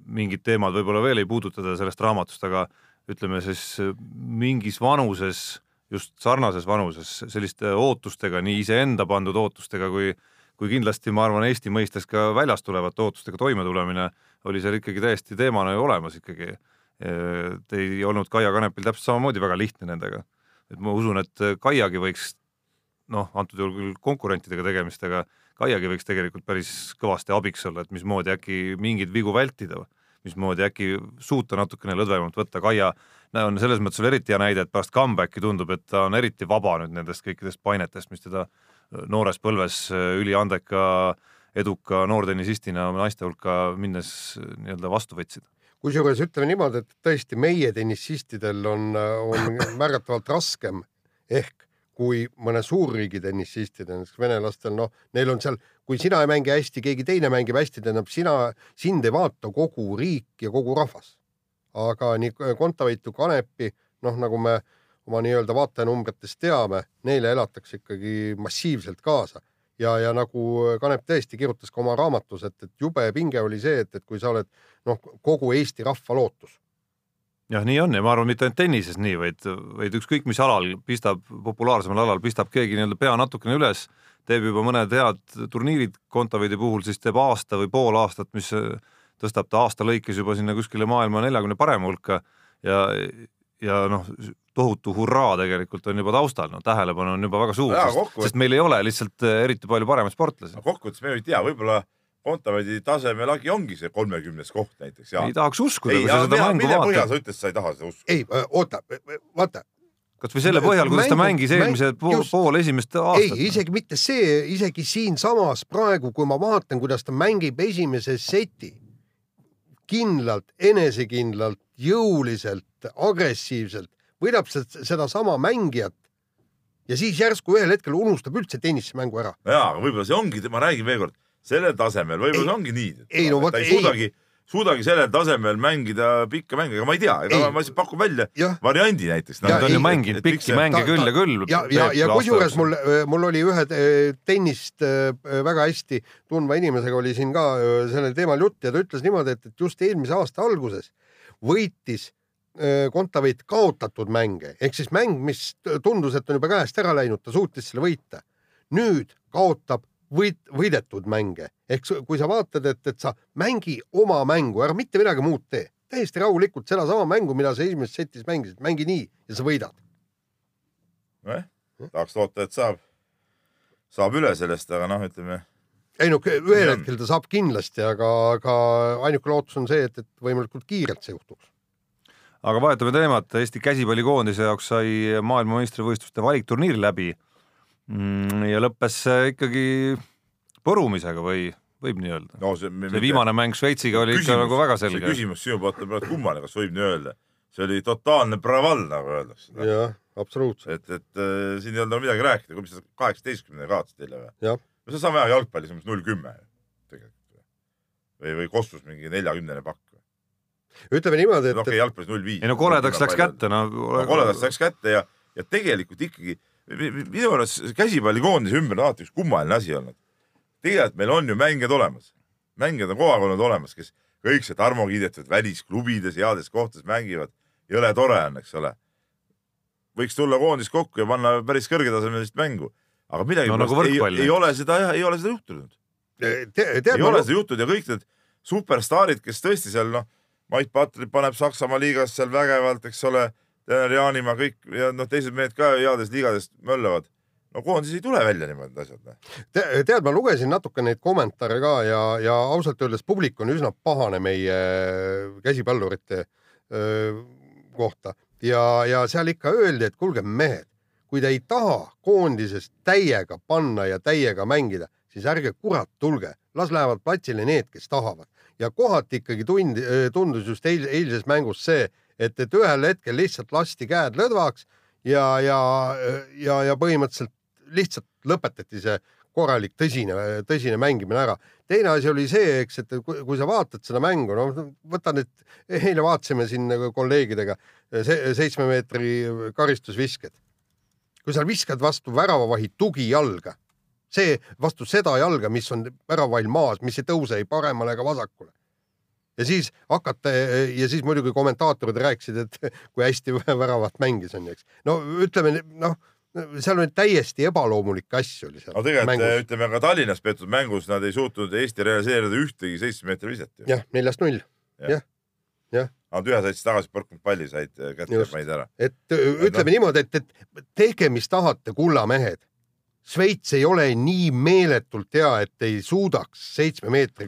Speaker 2: mingid teemad võib-olla veel ei puuduta teda sellest raamatust, aga ütleme siis mingis vanuses, just sarnases vanuses selliste ootustega, nii iseenda pandud ootustega kui kui kindlasti ma arvan, Eesti mõistes ka väljast tulevate ootustega toimetulemine oli seal ikkagi täiesti teemana ju olemas ikkagi. et ei olnud Kaia Kanepil täpselt samamoodi väga lihtne nendega. et ma usun, et Kaiagi võiks noh, antud juhul küll konkurentidega tegemist, aga Kaiagi võiks tegelikult päris kõvasti abiks olla, et mismoodi äkki mingeid vigu vältida, mismoodi äkki suuta natukene lõdvemalt võtta. Kaia on selles mõttes veel eriti hea näide, et pärast comeback'i tundub, et ta on eriti vaba nüüd nendest kõikidest painetest, mis teda noores põlves üliandeka, eduka noortennisistina naiste hulka minnes nii-öelda vastu võtsid
Speaker 1: kusjuures ütleme niimoodi, et tõesti meie tennisistidel on, on märgatavalt raskem ehk kui mõne suurriigi tennisistidel, näiteks venelastel, noh, neil on seal, kui sina ei mängi hästi, keegi teine mängib hästi, tähendab sina, sind ei vaata kogu riik ja kogu rahvas. aga nii Kontaveitu, Kanepi, noh, nagu me oma nii-öelda vaatajanumbritest teame, neile elatakse ikkagi massiivselt kaasa ja, ja nagu Kanep tõesti kirjutas ka oma raamatus, et, et jube pinge oli see, et, et kui sa oled noh, kogu Eesti rahva lootus
Speaker 2: jah, nii on ja ma arvan, mitte ainult tennises nii, vaid, vaid ükskõik mis alal pistab, populaarsemal alal pistab keegi nii-öelda pea natukene üles, teeb juba mõned head turniirid Kontaveidi puhul, siis teeb aasta või pool aastat, mis tõstab ta aasta lõikes juba sinna kuskile maailma neljakümne parema hulka ja, ja noh, tohutu hurraa tegelikult on juba taustal, no tähelepanu on juba väga suur, sest, sest meil ei ole lihtsalt eriti palju paremaid sportlasi.
Speaker 3: kokkuvõttes me ei tea, võib-olla Kontaveidi tasemel lagi ongi see kolmekümnes koht näiteks.
Speaker 2: ei tahaks uskuda, seda mängu
Speaker 3: vaatad. mille põhjal sa ütlesid, sa ei taha seda uskuda?
Speaker 1: ei, oota, vaata.
Speaker 2: kas või selle põhjal, kuidas ta mängis eelmise pool, pool esimest aastat?
Speaker 1: ei, isegi mitte see, isegi siinsamas praegu, kui ma vaatan, kuidas ta mängib esimese seti kindlalt, enesekindlalt, jõuliselt, agressiivselt, võidab sedasama mängijat ja siis järsku ühel hetkel unustab üldse tennisemängu ära.
Speaker 3: jaa, aga võib-olla see ongi, ma räägin veelkord sellel tasemel võib-olla ongi nii. ei no vot ei. suudagi, suudagi sellel tasemel mängida pikka mänge, aga ma ei tea, ega ma, ma lihtsalt pakun välja ja. variandi näiteks
Speaker 2: no,. ta on ju mänginud pikki mänge küll ja küll.
Speaker 1: ja, ja, ja kusjuures mul, mul oli ühe tennist eh, väga hästi tundva inimesega oli siin ka eh, sellel teemal jutt ja ta ütles niimoodi, et, et just eelmise aasta alguses võitis Kontaveit kaotatud mänge ehk siis mäng, mis tundus, et on juba käest ära läinud, ta suutis selle võita. nüüd kaotab võit, võidetud mänge. ehk kui sa vaatad, et, et sa mängi oma mängu, ära mitte midagi muud tee. täiesti rahulikult sedasama mängu, mida sa esimeses setis mängisid, mängi nii ja sa võidad.
Speaker 3: nojah, tahaks loota, et saab, saab üle sellest, aga noh, ütleme.
Speaker 1: ei no ühel hetkel ta saab kindlasti, aga, aga ainuke lootus on see, et, et võimalikult kiirelt see juhtuks
Speaker 2: aga vahetame teemat, Eesti käsipallikoondise jaoks sai maailmameistrivõistluste valikturniir läbi ja lõppes ikkagi põrumisega või võib nii öelda no,? see, see viimane mäng Šveitsiga oli küsimus, ikka nagu väga selge.
Speaker 3: küsimus sinu poolt on praegu kummaline, kas võib nii öelda? see oli totaalne praval, nagu öeldakse.
Speaker 1: jah, absoluutselt.
Speaker 3: et, et äh, siin ei olnud midagi rääkida, kui mis sa kaheksateistkümnene kaotasid eile või? no see saame aja jalgpallis umbes null kümme tegelikult. või, või kostus mingi neljakümnene pakk
Speaker 1: ütleme niimoodi, et
Speaker 3: no, okei okay,, jalgpallis null viis.
Speaker 2: ei no koledaks läks kätte, no.
Speaker 3: no koledaks läks kätte ja, ja tegelikult ikkagi minu arust käsipallikoondise ümber on alati üks kummaline asi olnud. tegelikult meil on ju mängijad olemas, mängijad on kogu aeg olnud olemas, kes kõik see Tarmo kiidetud välisklubides, heades kohtades mängivad. jõle tore on, eks ole. võiks tulla koondis kokku ja panna päris kõrgetasemelist mängu, aga midagi no, nagu ei, ei ole seda jah, ei ole seda juhtunud. ei ole seda juhtunud ja kõik need superstaarid, kes tõesti seal noh, Mait Patrik paneb Saksamaa liigas seal vägevalt, eks ole Jaanimaa, kõik ja noh, teised mehed ka heades liigades möllavad. no koondises ei tule välja niimoodi asjad noh.
Speaker 1: Te,. tead, ma lugesin natuke neid kommentaare ka ja, ja ausalt öeldes publik on üsna pahane meie käsipallurite öö, kohta ja, ja seal ikka öeldi, et kuulge mehed, kui te ei taha koondises täiega panna ja täiega mängida, siis ärge kurat tulge, las lähevad platsile need, kes tahavad ja kohati ikkagi tundi, tundus just eil, eilses mängus see, et, et ühel hetkel lihtsalt lasti käed lõdvaks ja, ja, ja, ja põhimõtteliselt lihtsalt lõpetati see korralik tõsine, tõsine mängimine ära. teine asi oli see, eks, et kui, kui sa vaatad seda mängu, no võta nüüd, eile vaatasime siin kolleegidega se seitsme meetri karistusvisked. kui sa viskad vastu väravavahi tugijalga, see vastu seda jalga, mis on väravahil maas, mis ei tõuse ei paremale ega vasakule. Ja siis hakata ja siis muidugi kommentaatorid rääkisid, et kui hästi väravat mängis on eks. no ütleme noh, seal oli täiesti ebaloomulikke asju oli seal
Speaker 3: aga tegelikult ütleme ka Tallinnas peetud mängus nad ei suutnud Eesti realiseerida ühtegi seitsme meetri viset
Speaker 1: jah, neljast null,
Speaker 3: Nad ühe sõitsid tagasi, põrkunud palli said kätte ja panid ära.
Speaker 1: et ütleme niimoodi, et, et tehke, mis tahate, kullamehed. Šveits ei ole nii meeletult hea, et ei suudaks seitsme meetri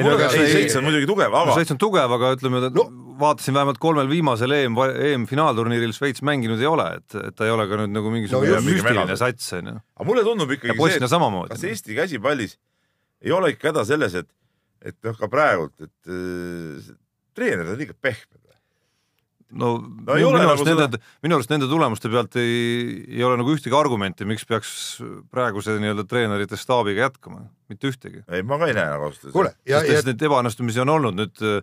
Speaker 2: no
Speaker 3: mulle,
Speaker 2: aga
Speaker 3: ei
Speaker 2: see-
Speaker 3: seitse on muidugi tugev, aga
Speaker 2: Šveits on tugev, aga ütleme
Speaker 1: No-
Speaker 2: no,, vaatasin vähemalt kolmel viimasel EM, EM-finaalturniiril Šveits mänginud ei ole, et, et ta ei ole ka nüüd nagu mingisugune
Speaker 1: No
Speaker 2: no, müstiline sats onju.
Speaker 3: aga mulle tundub ikkagi
Speaker 2: ja
Speaker 3: see, et
Speaker 2: samamoodi
Speaker 3: kas. Eesti käsipallis ei ole ikka häda selles, et, et noh, ka praegult, et äh, treenerid on liiga pehmed.
Speaker 2: No,
Speaker 3: No ei
Speaker 2: minu,
Speaker 3: ole
Speaker 2: minu
Speaker 3: nagu
Speaker 2: arust nende, minu arust nende tulemuste pealt ei, ei ole nagu ühtegi argumenti, miks peaks praeguse nii-öelda treenerite staabiga jätkama, mitte ühtegi.
Speaker 3: ei, ma ka ei näe nagu ausalt öeldes.
Speaker 1: kuule ja,
Speaker 2: sest
Speaker 1: ja
Speaker 2: neid ebaõnnestumisi on olnud, nüüd äh,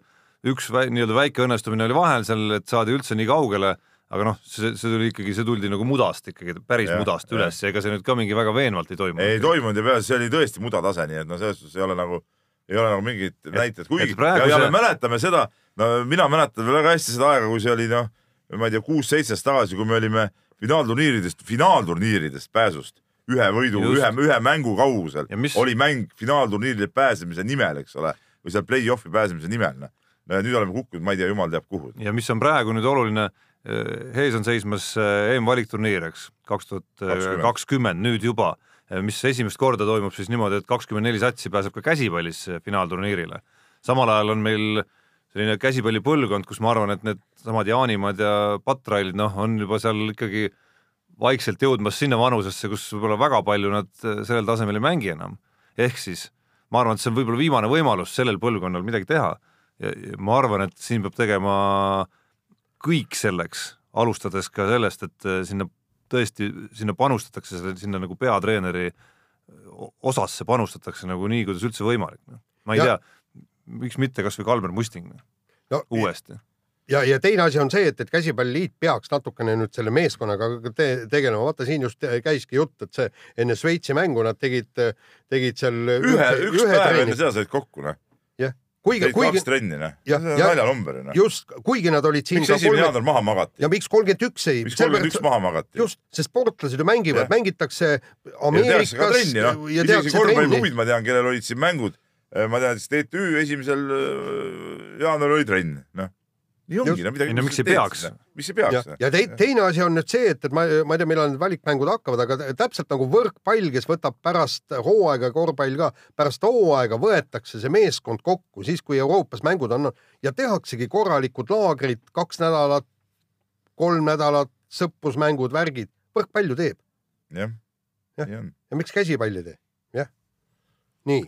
Speaker 2: üks väi, nii-öelda väike õnnestumine oli vahel seal, et saadi üldse nii kaugele, aga noh, see, see tuli ikkagi, see tuldi nagu mudast ikkagi, päris
Speaker 3: Jah,
Speaker 2: mudast
Speaker 3: jah.
Speaker 2: üles ja ega see nüüd ka mingi väga veenvalt ei toimunud.
Speaker 3: ei toimunud ja peale see oli tõesti mudatase, nii et no selles suhtes ei ole nagu, ei ole nagu mingit näitet, kuigi
Speaker 2: praegu
Speaker 3: ja,
Speaker 2: see-
Speaker 3: me mäletame seda, no mina mäletan veel väga hästi seda aega, kui see oli noh, ma ei tea, kuus-seitse aastat tagasi, kui me olime finaalturniiridest, finaalturniiridest pääsust ühe võidu, ühe, ühe mängu kaugusel.
Speaker 2: Mis-
Speaker 3: oli mäng finaalturniirile pääsemise nimel, eks ole, või seal play-off'i pääsemise nimel, noh. nüüd oleme kukkunud, ma ei tea, jumal teab kuhu.
Speaker 2: ja mis on praegu nüüd oluline, ees on seismas EM-valikturniir, eks, kaks tuhat kakskümmend nüüd juba, mis esimest korda toimub siis niimoodi, et kakskümmend neli satsi pääseb ka käsipallis äh, finaalturniirile. samal ajal on meil selline käsipallipõlvkond, kus ma arvan, et needsamad Jaanimad ja Patrailid, noh, on juba seal ikkagi vaikselt jõudmas sinna vanusesse, kus võib-olla väga palju nad äh, sellel tasemel ei mängi enam. ehk siis ma arvan, et see on võib-olla viimane võimalus sellel põlvkonnal midagi teha ma arvan, et siin peab tegema kõik selleks, alustades ka sellest, et sinna tõesti, sinna panustatakse, sinna nagu peatreeneri osasse panustatakse nagu nii, kuidas üldse võimalik. ma ei
Speaker 1: Ja-
Speaker 2: tea, miks mitte kasvõi Kalmer Musting
Speaker 1: no
Speaker 2: uuesti.
Speaker 1: ja, ja teine asi on see, et, et käsipalliliit peaks natukene nüüd selle meeskonnaga te, tegelema, vaata siin just käiski jutt, et see enne Šveitsi mängu nad tegid, tegid seal
Speaker 3: ühe, üks päev enne seda said kokku, noh.
Speaker 1: kuigi, kuigi
Speaker 3: kaks trenni, noh. Naljanumber noh.
Speaker 1: just, kuigi nad olid siin
Speaker 3: miks esimene jaanuar maha magati?
Speaker 1: ja miks kolmkümmend üks ei,
Speaker 3: miks kolmkümmend üks maha magati?
Speaker 1: just, sest sportlased ju mängivad mängitakse
Speaker 3: ja tehakse ka
Speaker 1: Ameerikas
Speaker 3: trenni, noh. isegi korvpalliklubid, ma tean, kellel olid siin mängud, ma tean, et siis TTÜ esimesel äh, jaanuaril oli trenn, noh. Nii ongi, no midagi.
Speaker 2: Ei no miks ei peaks?
Speaker 3: miks ei
Speaker 1: ja
Speaker 3: peaks?,
Speaker 1: ja tei, teine asi on nüüd see, et, et ma, ma ei tea, millal need valikmängud hakkavad, aga täpselt nagu võrkpall, kes võtab pärast hooaega, korvpall ka, pärast hooaega võetakse see meeskond kokku, siis kui Euroopas mängud on ja tehaksegi korralikud laagrid, kaks nädalat, kolm nädalat, sõprusmängud, värgid, võrkpall ju teeb
Speaker 3: jah,
Speaker 1: Jah.
Speaker 3: nii on.
Speaker 1: ja miks käsipall ei tee, jah. nii,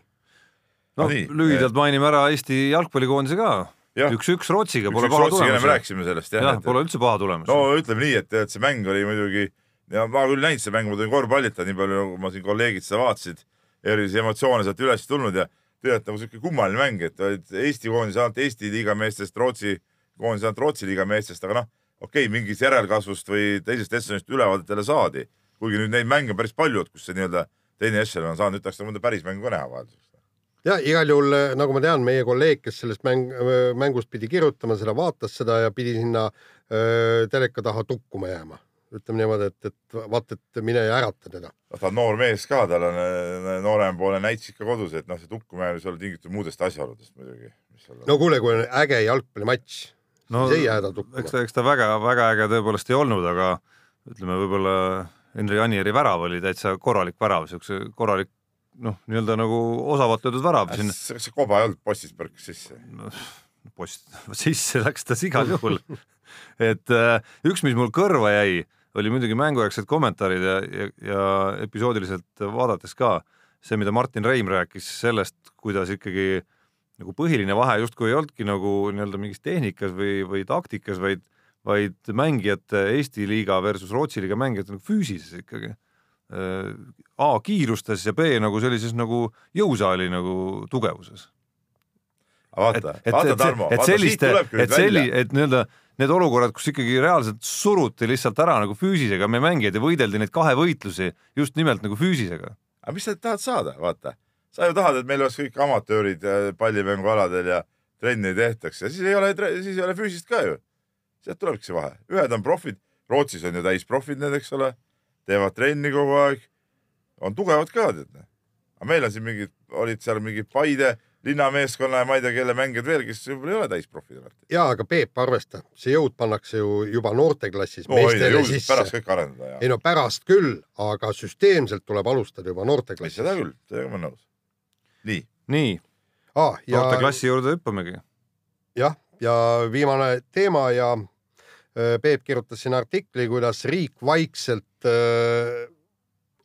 Speaker 2: no
Speaker 3: nii,
Speaker 2: lühidalt mainime ära Eesti jalgpallikoondise ka. Üks-üks Rootsiga, pole
Speaker 3: üks
Speaker 2: paha tulemus.
Speaker 3: rääkisime sellest jah
Speaker 2: jah, pole üldse paha tulemus
Speaker 3: no ütleme nii, et, et see mäng oli muidugi ja ma küll näinud seda mängu, ma tulin korvpallita, nii palju nagu ma siin kolleegid seda vaatasid, erilisi emotsioone sealt üles tulnud ja tegelikult nagu siuke kummaline mäng, et olid Eesti koondis ainult Eesti liiga meestest, Rootsi koondis ainult Rootsi liiga meestest, aga noh, okei okay,, mingist järelkasvust või teisest ešelonist ülevaadet jälle saadi. kuigi nüüd neid mänge on päris palju, kus see nii-öelda teine ešelon on saanud, nüüd tahaks mõnda päris mängu ka näha vahelduseks.
Speaker 1: Ja igal juhul, nagu ma tean, meie kolleeg, kes sellest mäng, mängust pidi kirjutama, seda vaatas seda ja pidi sinna öö, teleka taha tukkuma jääma. ütleme niimoodi, et, et vaata, et mine ja ärata teda.
Speaker 3: noh, ta on noor mees ka, tal on noorempoolne näits ikka kodus, et noh, see tukkumine võis olla tingitud muudest asjaoludest muidugi.
Speaker 1: no kuule, kui on äge jalgpallimatš,
Speaker 2: no
Speaker 1: siis ei jää ta
Speaker 2: eks
Speaker 1: tukkuma.
Speaker 2: ta, eks ta väga, väga äge tõepoolest ei olnud, aga ütleme, võib-olla Henri Anieri värav oli täitsa korralik värav, siukse korralik noh, nii-öelda nagu osavalt löödud värav sinna.
Speaker 3: see, see koba ei olnud, postist põrkas sisse.
Speaker 2: post, sisse läks ta igal juhul. et äh, üks, mis mul kõrva jäi, oli muidugi mängujärgsed kommentaarid ja, ja, ja episoodiliselt vaadates ka see, mida Martin Reim rääkis sellest, kuidas ikkagi nagu põhiline vahe justkui ei olnudki nagu nii-öelda mingis tehnikas või, või taktikas, vaid, vaid mängijate Eesti liiga versus Rootsi liiga mängijate nagu füüsilises ikkagi. A kiirustes ja B nagu sellises nagu jõusaali nagu tugevuses
Speaker 3: vaata, vaata Tarmo,
Speaker 2: et
Speaker 3: vaata siit
Speaker 2: selliste,
Speaker 3: tulebki nüüd
Speaker 2: et selli-,
Speaker 3: välja.
Speaker 2: et nii-öelda need olukorrad, kus ikkagi reaalselt suruti lihtsalt ära nagu füüsisega meie mängijaid ja võideldi neid kahevõitlusi just nimelt nagu füüsisega.
Speaker 3: aga mis sa tahad saada, vaata. sa ju tahad, et meil oleks kõik amatöörid ja pallimängualadel ja trenni ei tehtaks ja siis ei ole, siis ei ole füüsist ka ju. sealt tulebki see vahe, ühed on profid, Rootsis on ju täisprofid need, eks ole, teevad trenni kogu aeg, on tugevad ka tead. aga meil on siin mingid, olid seal mingid Paide linnameeskonna ja ma ei tea, kelle mängijad veel, kes võib-olla ei ole täisprofid.
Speaker 1: ja aga Peep, arvesta, see jõud pannakse ju juba noorteklassis
Speaker 3: no
Speaker 1: meestele
Speaker 3: jõudnud
Speaker 1: sisse
Speaker 3: pärast. kõik arendada ja
Speaker 1: ei no pärast küll, aga süsteemselt tuleb alustada juba
Speaker 3: Ei,
Speaker 1: noorteklassis
Speaker 3: seda. küll, sellega ma olen nõus. nii,
Speaker 2: nii,
Speaker 1: ah,. ja
Speaker 2: noorteklassi juurde hüppamegi.
Speaker 1: jah, ja viimane teema ja Peep kirjutas siin artikli, kuidas riik vaikselt öö,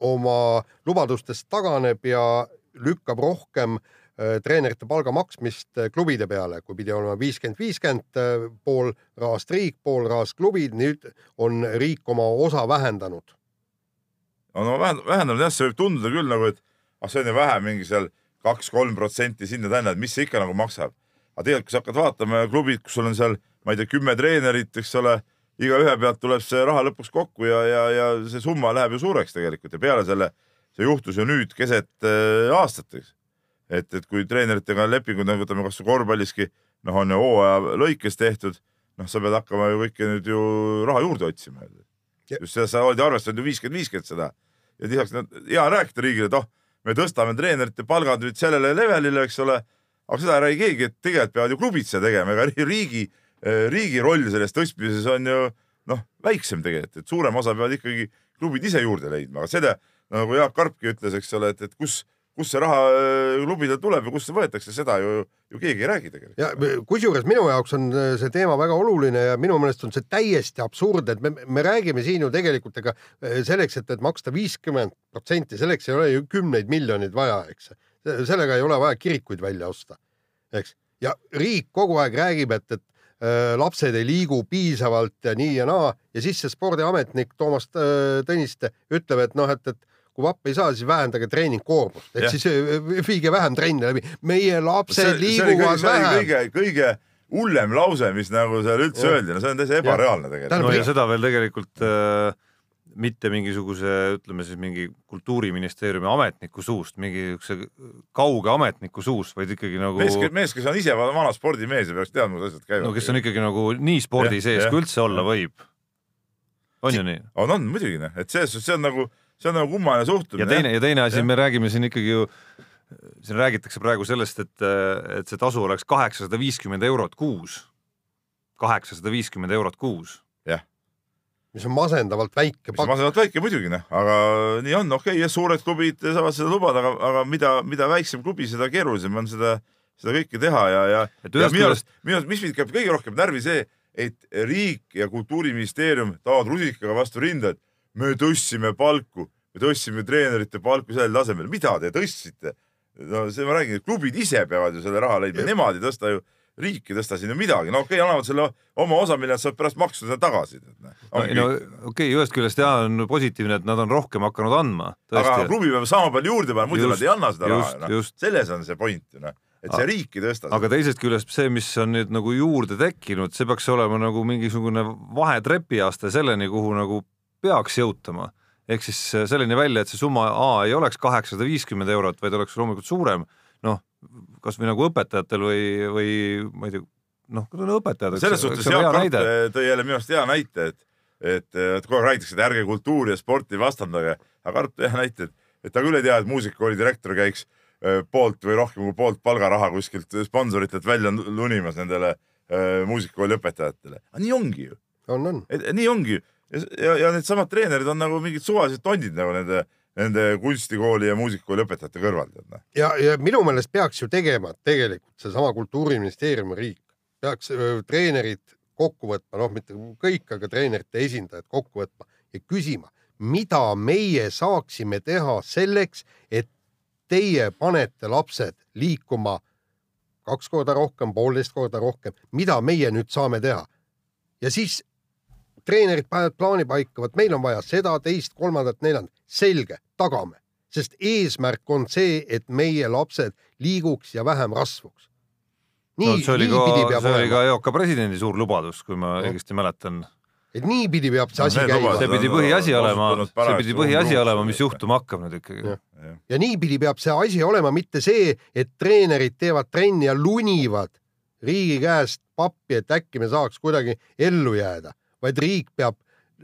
Speaker 1: oma lubadustest taganeb ja lükkab rohkem öö, treenerite palga maksmist klubide peale, kui pidi olema viiskümmend, viiskümmend, pool rahast riik, pool rahast klubid, nüüd on riik oma osa vähendanud.
Speaker 3: no, vähend- vähendanud jah, see võib tunduda küll nagu, et ah see on ju vähe, mingi seal kaks-kolm protsenti sinna-tänna, et mis see ikka nagu maksab. aga tegelikult, kui sa hakkad vaatama klubid, kus sul on seal, ma ei tea, kümme treenerit, eks ole, igaühe pealt tuleb see raha lõpuks kokku ja, ja, ja see summa läheb ju suureks tegelikult ja peale selle, see juhtus ju nüüd keset äh, aastat, eks. et, et kui treeneritega lepingud, nagu võtame kasvõi korvpalliski, noh, on ju hooaja lõikes tehtud, noh, sa pead hakkama ju kõike nüüd ju raha juurde otsima. Just seda sa oled ju arvestanud ju viiskümmend, viiskümmend seda ja lisaks no, hea on rääkida riigile, et oh, me tõstame treenerite palgad nüüd sellele levelile, eks ole, aga seda ei räägi keegi, et tegelikult peavad ju klubid seda tegema, ega riigi, riigi roll selles tõstmises on ju noh, väiksem tegelikult, et suurem osa peavad ikkagi klubid ise juurde leidma, aga seda nagu Jaak Karpki ütles, eks ole, et, et kus, kus see raha äh, klubidel tuleb ja kust see võetakse, seda ju, ju keegi ei räägi tegelikult.
Speaker 1: ja kusjuures minu jaoks on äh, see teema väga oluline ja minu meelest on see täiesti absurd, et me, me räägime siin ju tegelikult, ega äh, selleks, et, et maksta viiskümmend protsenti, selleks ei ole ju kümneid miljoneid vaja, eks. sellega ei ole vaja kirikuid välja osta, eks. ja riik kogu aeg räägib, et, et äh, lapsed ei liigu piisavalt ja nii ja naa ja siis see spordiametnik Toomas äh, Tõniste ütleb, et noh, et, et kui vapp ei saa, siis vähendage treeningkoormust, ehk
Speaker 3: Jah.
Speaker 1: siis äh, viige vähem trenne läbi. meie lapsed
Speaker 3: see
Speaker 1: liiguvad
Speaker 3: kõige,
Speaker 1: vähem.
Speaker 3: kõige, kõige hullem lause, mis nagu seal üldse
Speaker 1: Jah.
Speaker 3: öeldi, no see on täiesti ebareaalne tegelikult.
Speaker 2: No ja seda veel tegelikult äh, mitte mingisuguse, ütleme siis mingi kultuuriministeeriumi ametniku suust, mingi siukse kauge ametniku suust, vaid ikkagi nagu
Speaker 3: mees, mees, kes on ise vana spordimees ja peaks teadma, kuidas asjad käivad.
Speaker 2: no kes on ikkagi nagu nii spordi sees, kui üldse olla võib. on ju nii?
Speaker 3: on, on muidugi noh, et selles suhtes see on nagu, see on nagu kummaline suhtumine.
Speaker 2: ja teine, ja teine asi, me räägime siin ikkagi ju, siin räägitakse praegu sellest, et, et see tasu oleks kaheksasada viiskümmend eurot kuus. kaheksasada viiskümmend eurot kuus.
Speaker 1: Mis on masendavalt väike
Speaker 3: mis on masendavalt väike muidugi noh, aga nii on, okei okay,, suured klubid saavad seda lubada, aga, aga mida, mida väiksem klubi, seda keerulisem on seda, seda kõike teha ja, ja,
Speaker 2: Et
Speaker 3: ja minu arust, minu arust, mis mind käib kõige rohkem närvi, see, et riik ja kultuuriministeerium toovad rusikaga vastu rinda, et me tõstsime palku, me tõstsime treenerite palku sellel tasemel, mida te tõstsite? no see ma räägin, et klubid ise peavad ju selle raha leidma, nemad ei tõsta ju, riik ei tõsta sinna midagi, no okei okay,, annavad selle oma osa, mille nad saavad pärast maksta seda tagasi.
Speaker 2: no, no okei okay,, ühest küljest jaa, on positiivne, et nad on rohkem hakanud andma.
Speaker 3: aga klubi peab sama palju juurde panema, muidu nad ei anna seda
Speaker 2: just,
Speaker 3: raha,
Speaker 2: just..
Speaker 3: selles on see point ju noh, et see riik ei tõsta.
Speaker 2: aga teisest küljest see, mis on nüüd nagu juurde tekkinud, see peaks olema nagu mingisugune vahetrepiaste selleni, kuhu nagu peaks jõutama. ehk siis selleni välja, et see summa A ei oleks kaheksasada viiskümmend eurot, vaid oleks loomulikult suurem. noh, kasvõi nagu õpetajatel või, või ma ei tea, noh, kui ta on õpetajad.
Speaker 3: selles suhtes Jaak Karp tõi jälle minu arust hea näite, et, et, et kogu aeg räägitakse, et ärge kultuuri ja sporti vastandage, aga Karp tõi hea näite, et, et ta küll ei tea, et muusikakooli direktor käiks öö, poolt või rohkem kui poolt palgaraha kuskilt sponsoritelt välja lunimas nendele muusikakooli õpetajatele. aga nii ongi ju,
Speaker 1: on, on.
Speaker 3: nii ongi ju ja, ja, ja needsamad treenerid on nagu mingid suvalised tondid nagu nende, nende kunstikooli ja muusikakooli õpetajate kõrval, noh.
Speaker 1: ja, ja minu meelest peaks ju tegema tegelikult seesama Kultuuriministeeriumi riik peaks öö, treenerid kokku võtma, noh, mitte kõik, aga treenerite esindajad kokku võtma ja küsima, mida meie saaksime teha selleks, et teie panete lapsed liikuma kaks korda rohkem, poolteist korda rohkem, mida meie nüüd saame teha? ja siis treenerid panevad plaani paika, vot meil on vaja seda, teist, kolmandat, neljandat, selge, tagame, sest eesmärk on see, et meie lapsed liiguks ja vähem rasvuks. nii
Speaker 2: no,, see oli ka
Speaker 1: niipidi, peab
Speaker 2: see oli
Speaker 1: olema
Speaker 2: ka, EOK presidendi suur lubadus, kui ma õigesti mäletan.
Speaker 1: et niipidi peab see
Speaker 3: No
Speaker 1: asi käima
Speaker 2: see pidi põhiasi olema, see pidi põhiasi olema, mis juhtuma hakkab nüüd ikkagi
Speaker 1: Jah.. ja niipidi peab see asi olema, mitte see, et treenerid teevad trenni ja lunivad riigi käest pappi, et äkki me saaks kuidagi ellu jääda, vaid riik peab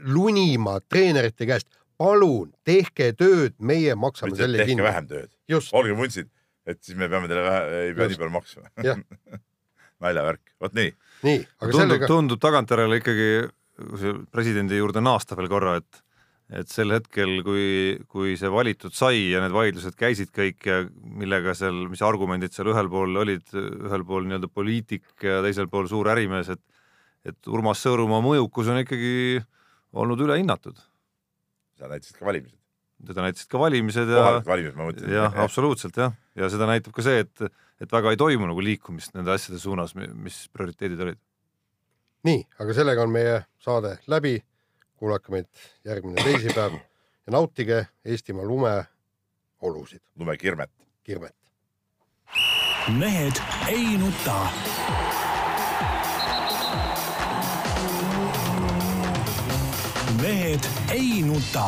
Speaker 1: lunima treenerite käest. palun tehke tööd, meie maksame
Speaker 3: mitte,
Speaker 1: selle kinni.
Speaker 3: vähem tööd,
Speaker 1: just,
Speaker 3: olge vuntsid, et siis me peame teile vähe, ei pea nii palju maksma naljavärk, vot nii.
Speaker 1: nii, aga
Speaker 2: tundub,
Speaker 1: sellega,
Speaker 2: tundub tagantjärele ikkagi kui see presidendi juurde naasta veel korra, et et sel hetkel, kui, kui see valitud sai ja need vaidlused käisid kõik ja millega seal, mis argumendid seal ühel pool olid, ühel pool nii-öelda poliitik ja teisel pool suur ärimees, et et Urmas Sõõrumaa mõjukus on ikkagi olnud ülehinnatud.
Speaker 3: seda näitasid ka valimised,
Speaker 2: teda näitasid ka valimised ja
Speaker 3: kohalikud valimised, ma mõtlen.
Speaker 2: jah, absoluutselt jah, ja seda näitab ka see, et, et väga ei toimu nagu liikumist nende asjade suunas, mis prioriteedid olid.
Speaker 1: nii, aga sellega on meie saade läbi. kuulake meid järgmine teisipäev ja nautige Eestimaa lumeolusid,
Speaker 3: lumekirmet.
Speaker 1: kirmet.
Speaker 4: mehed ei nuta. Mehed ei nuta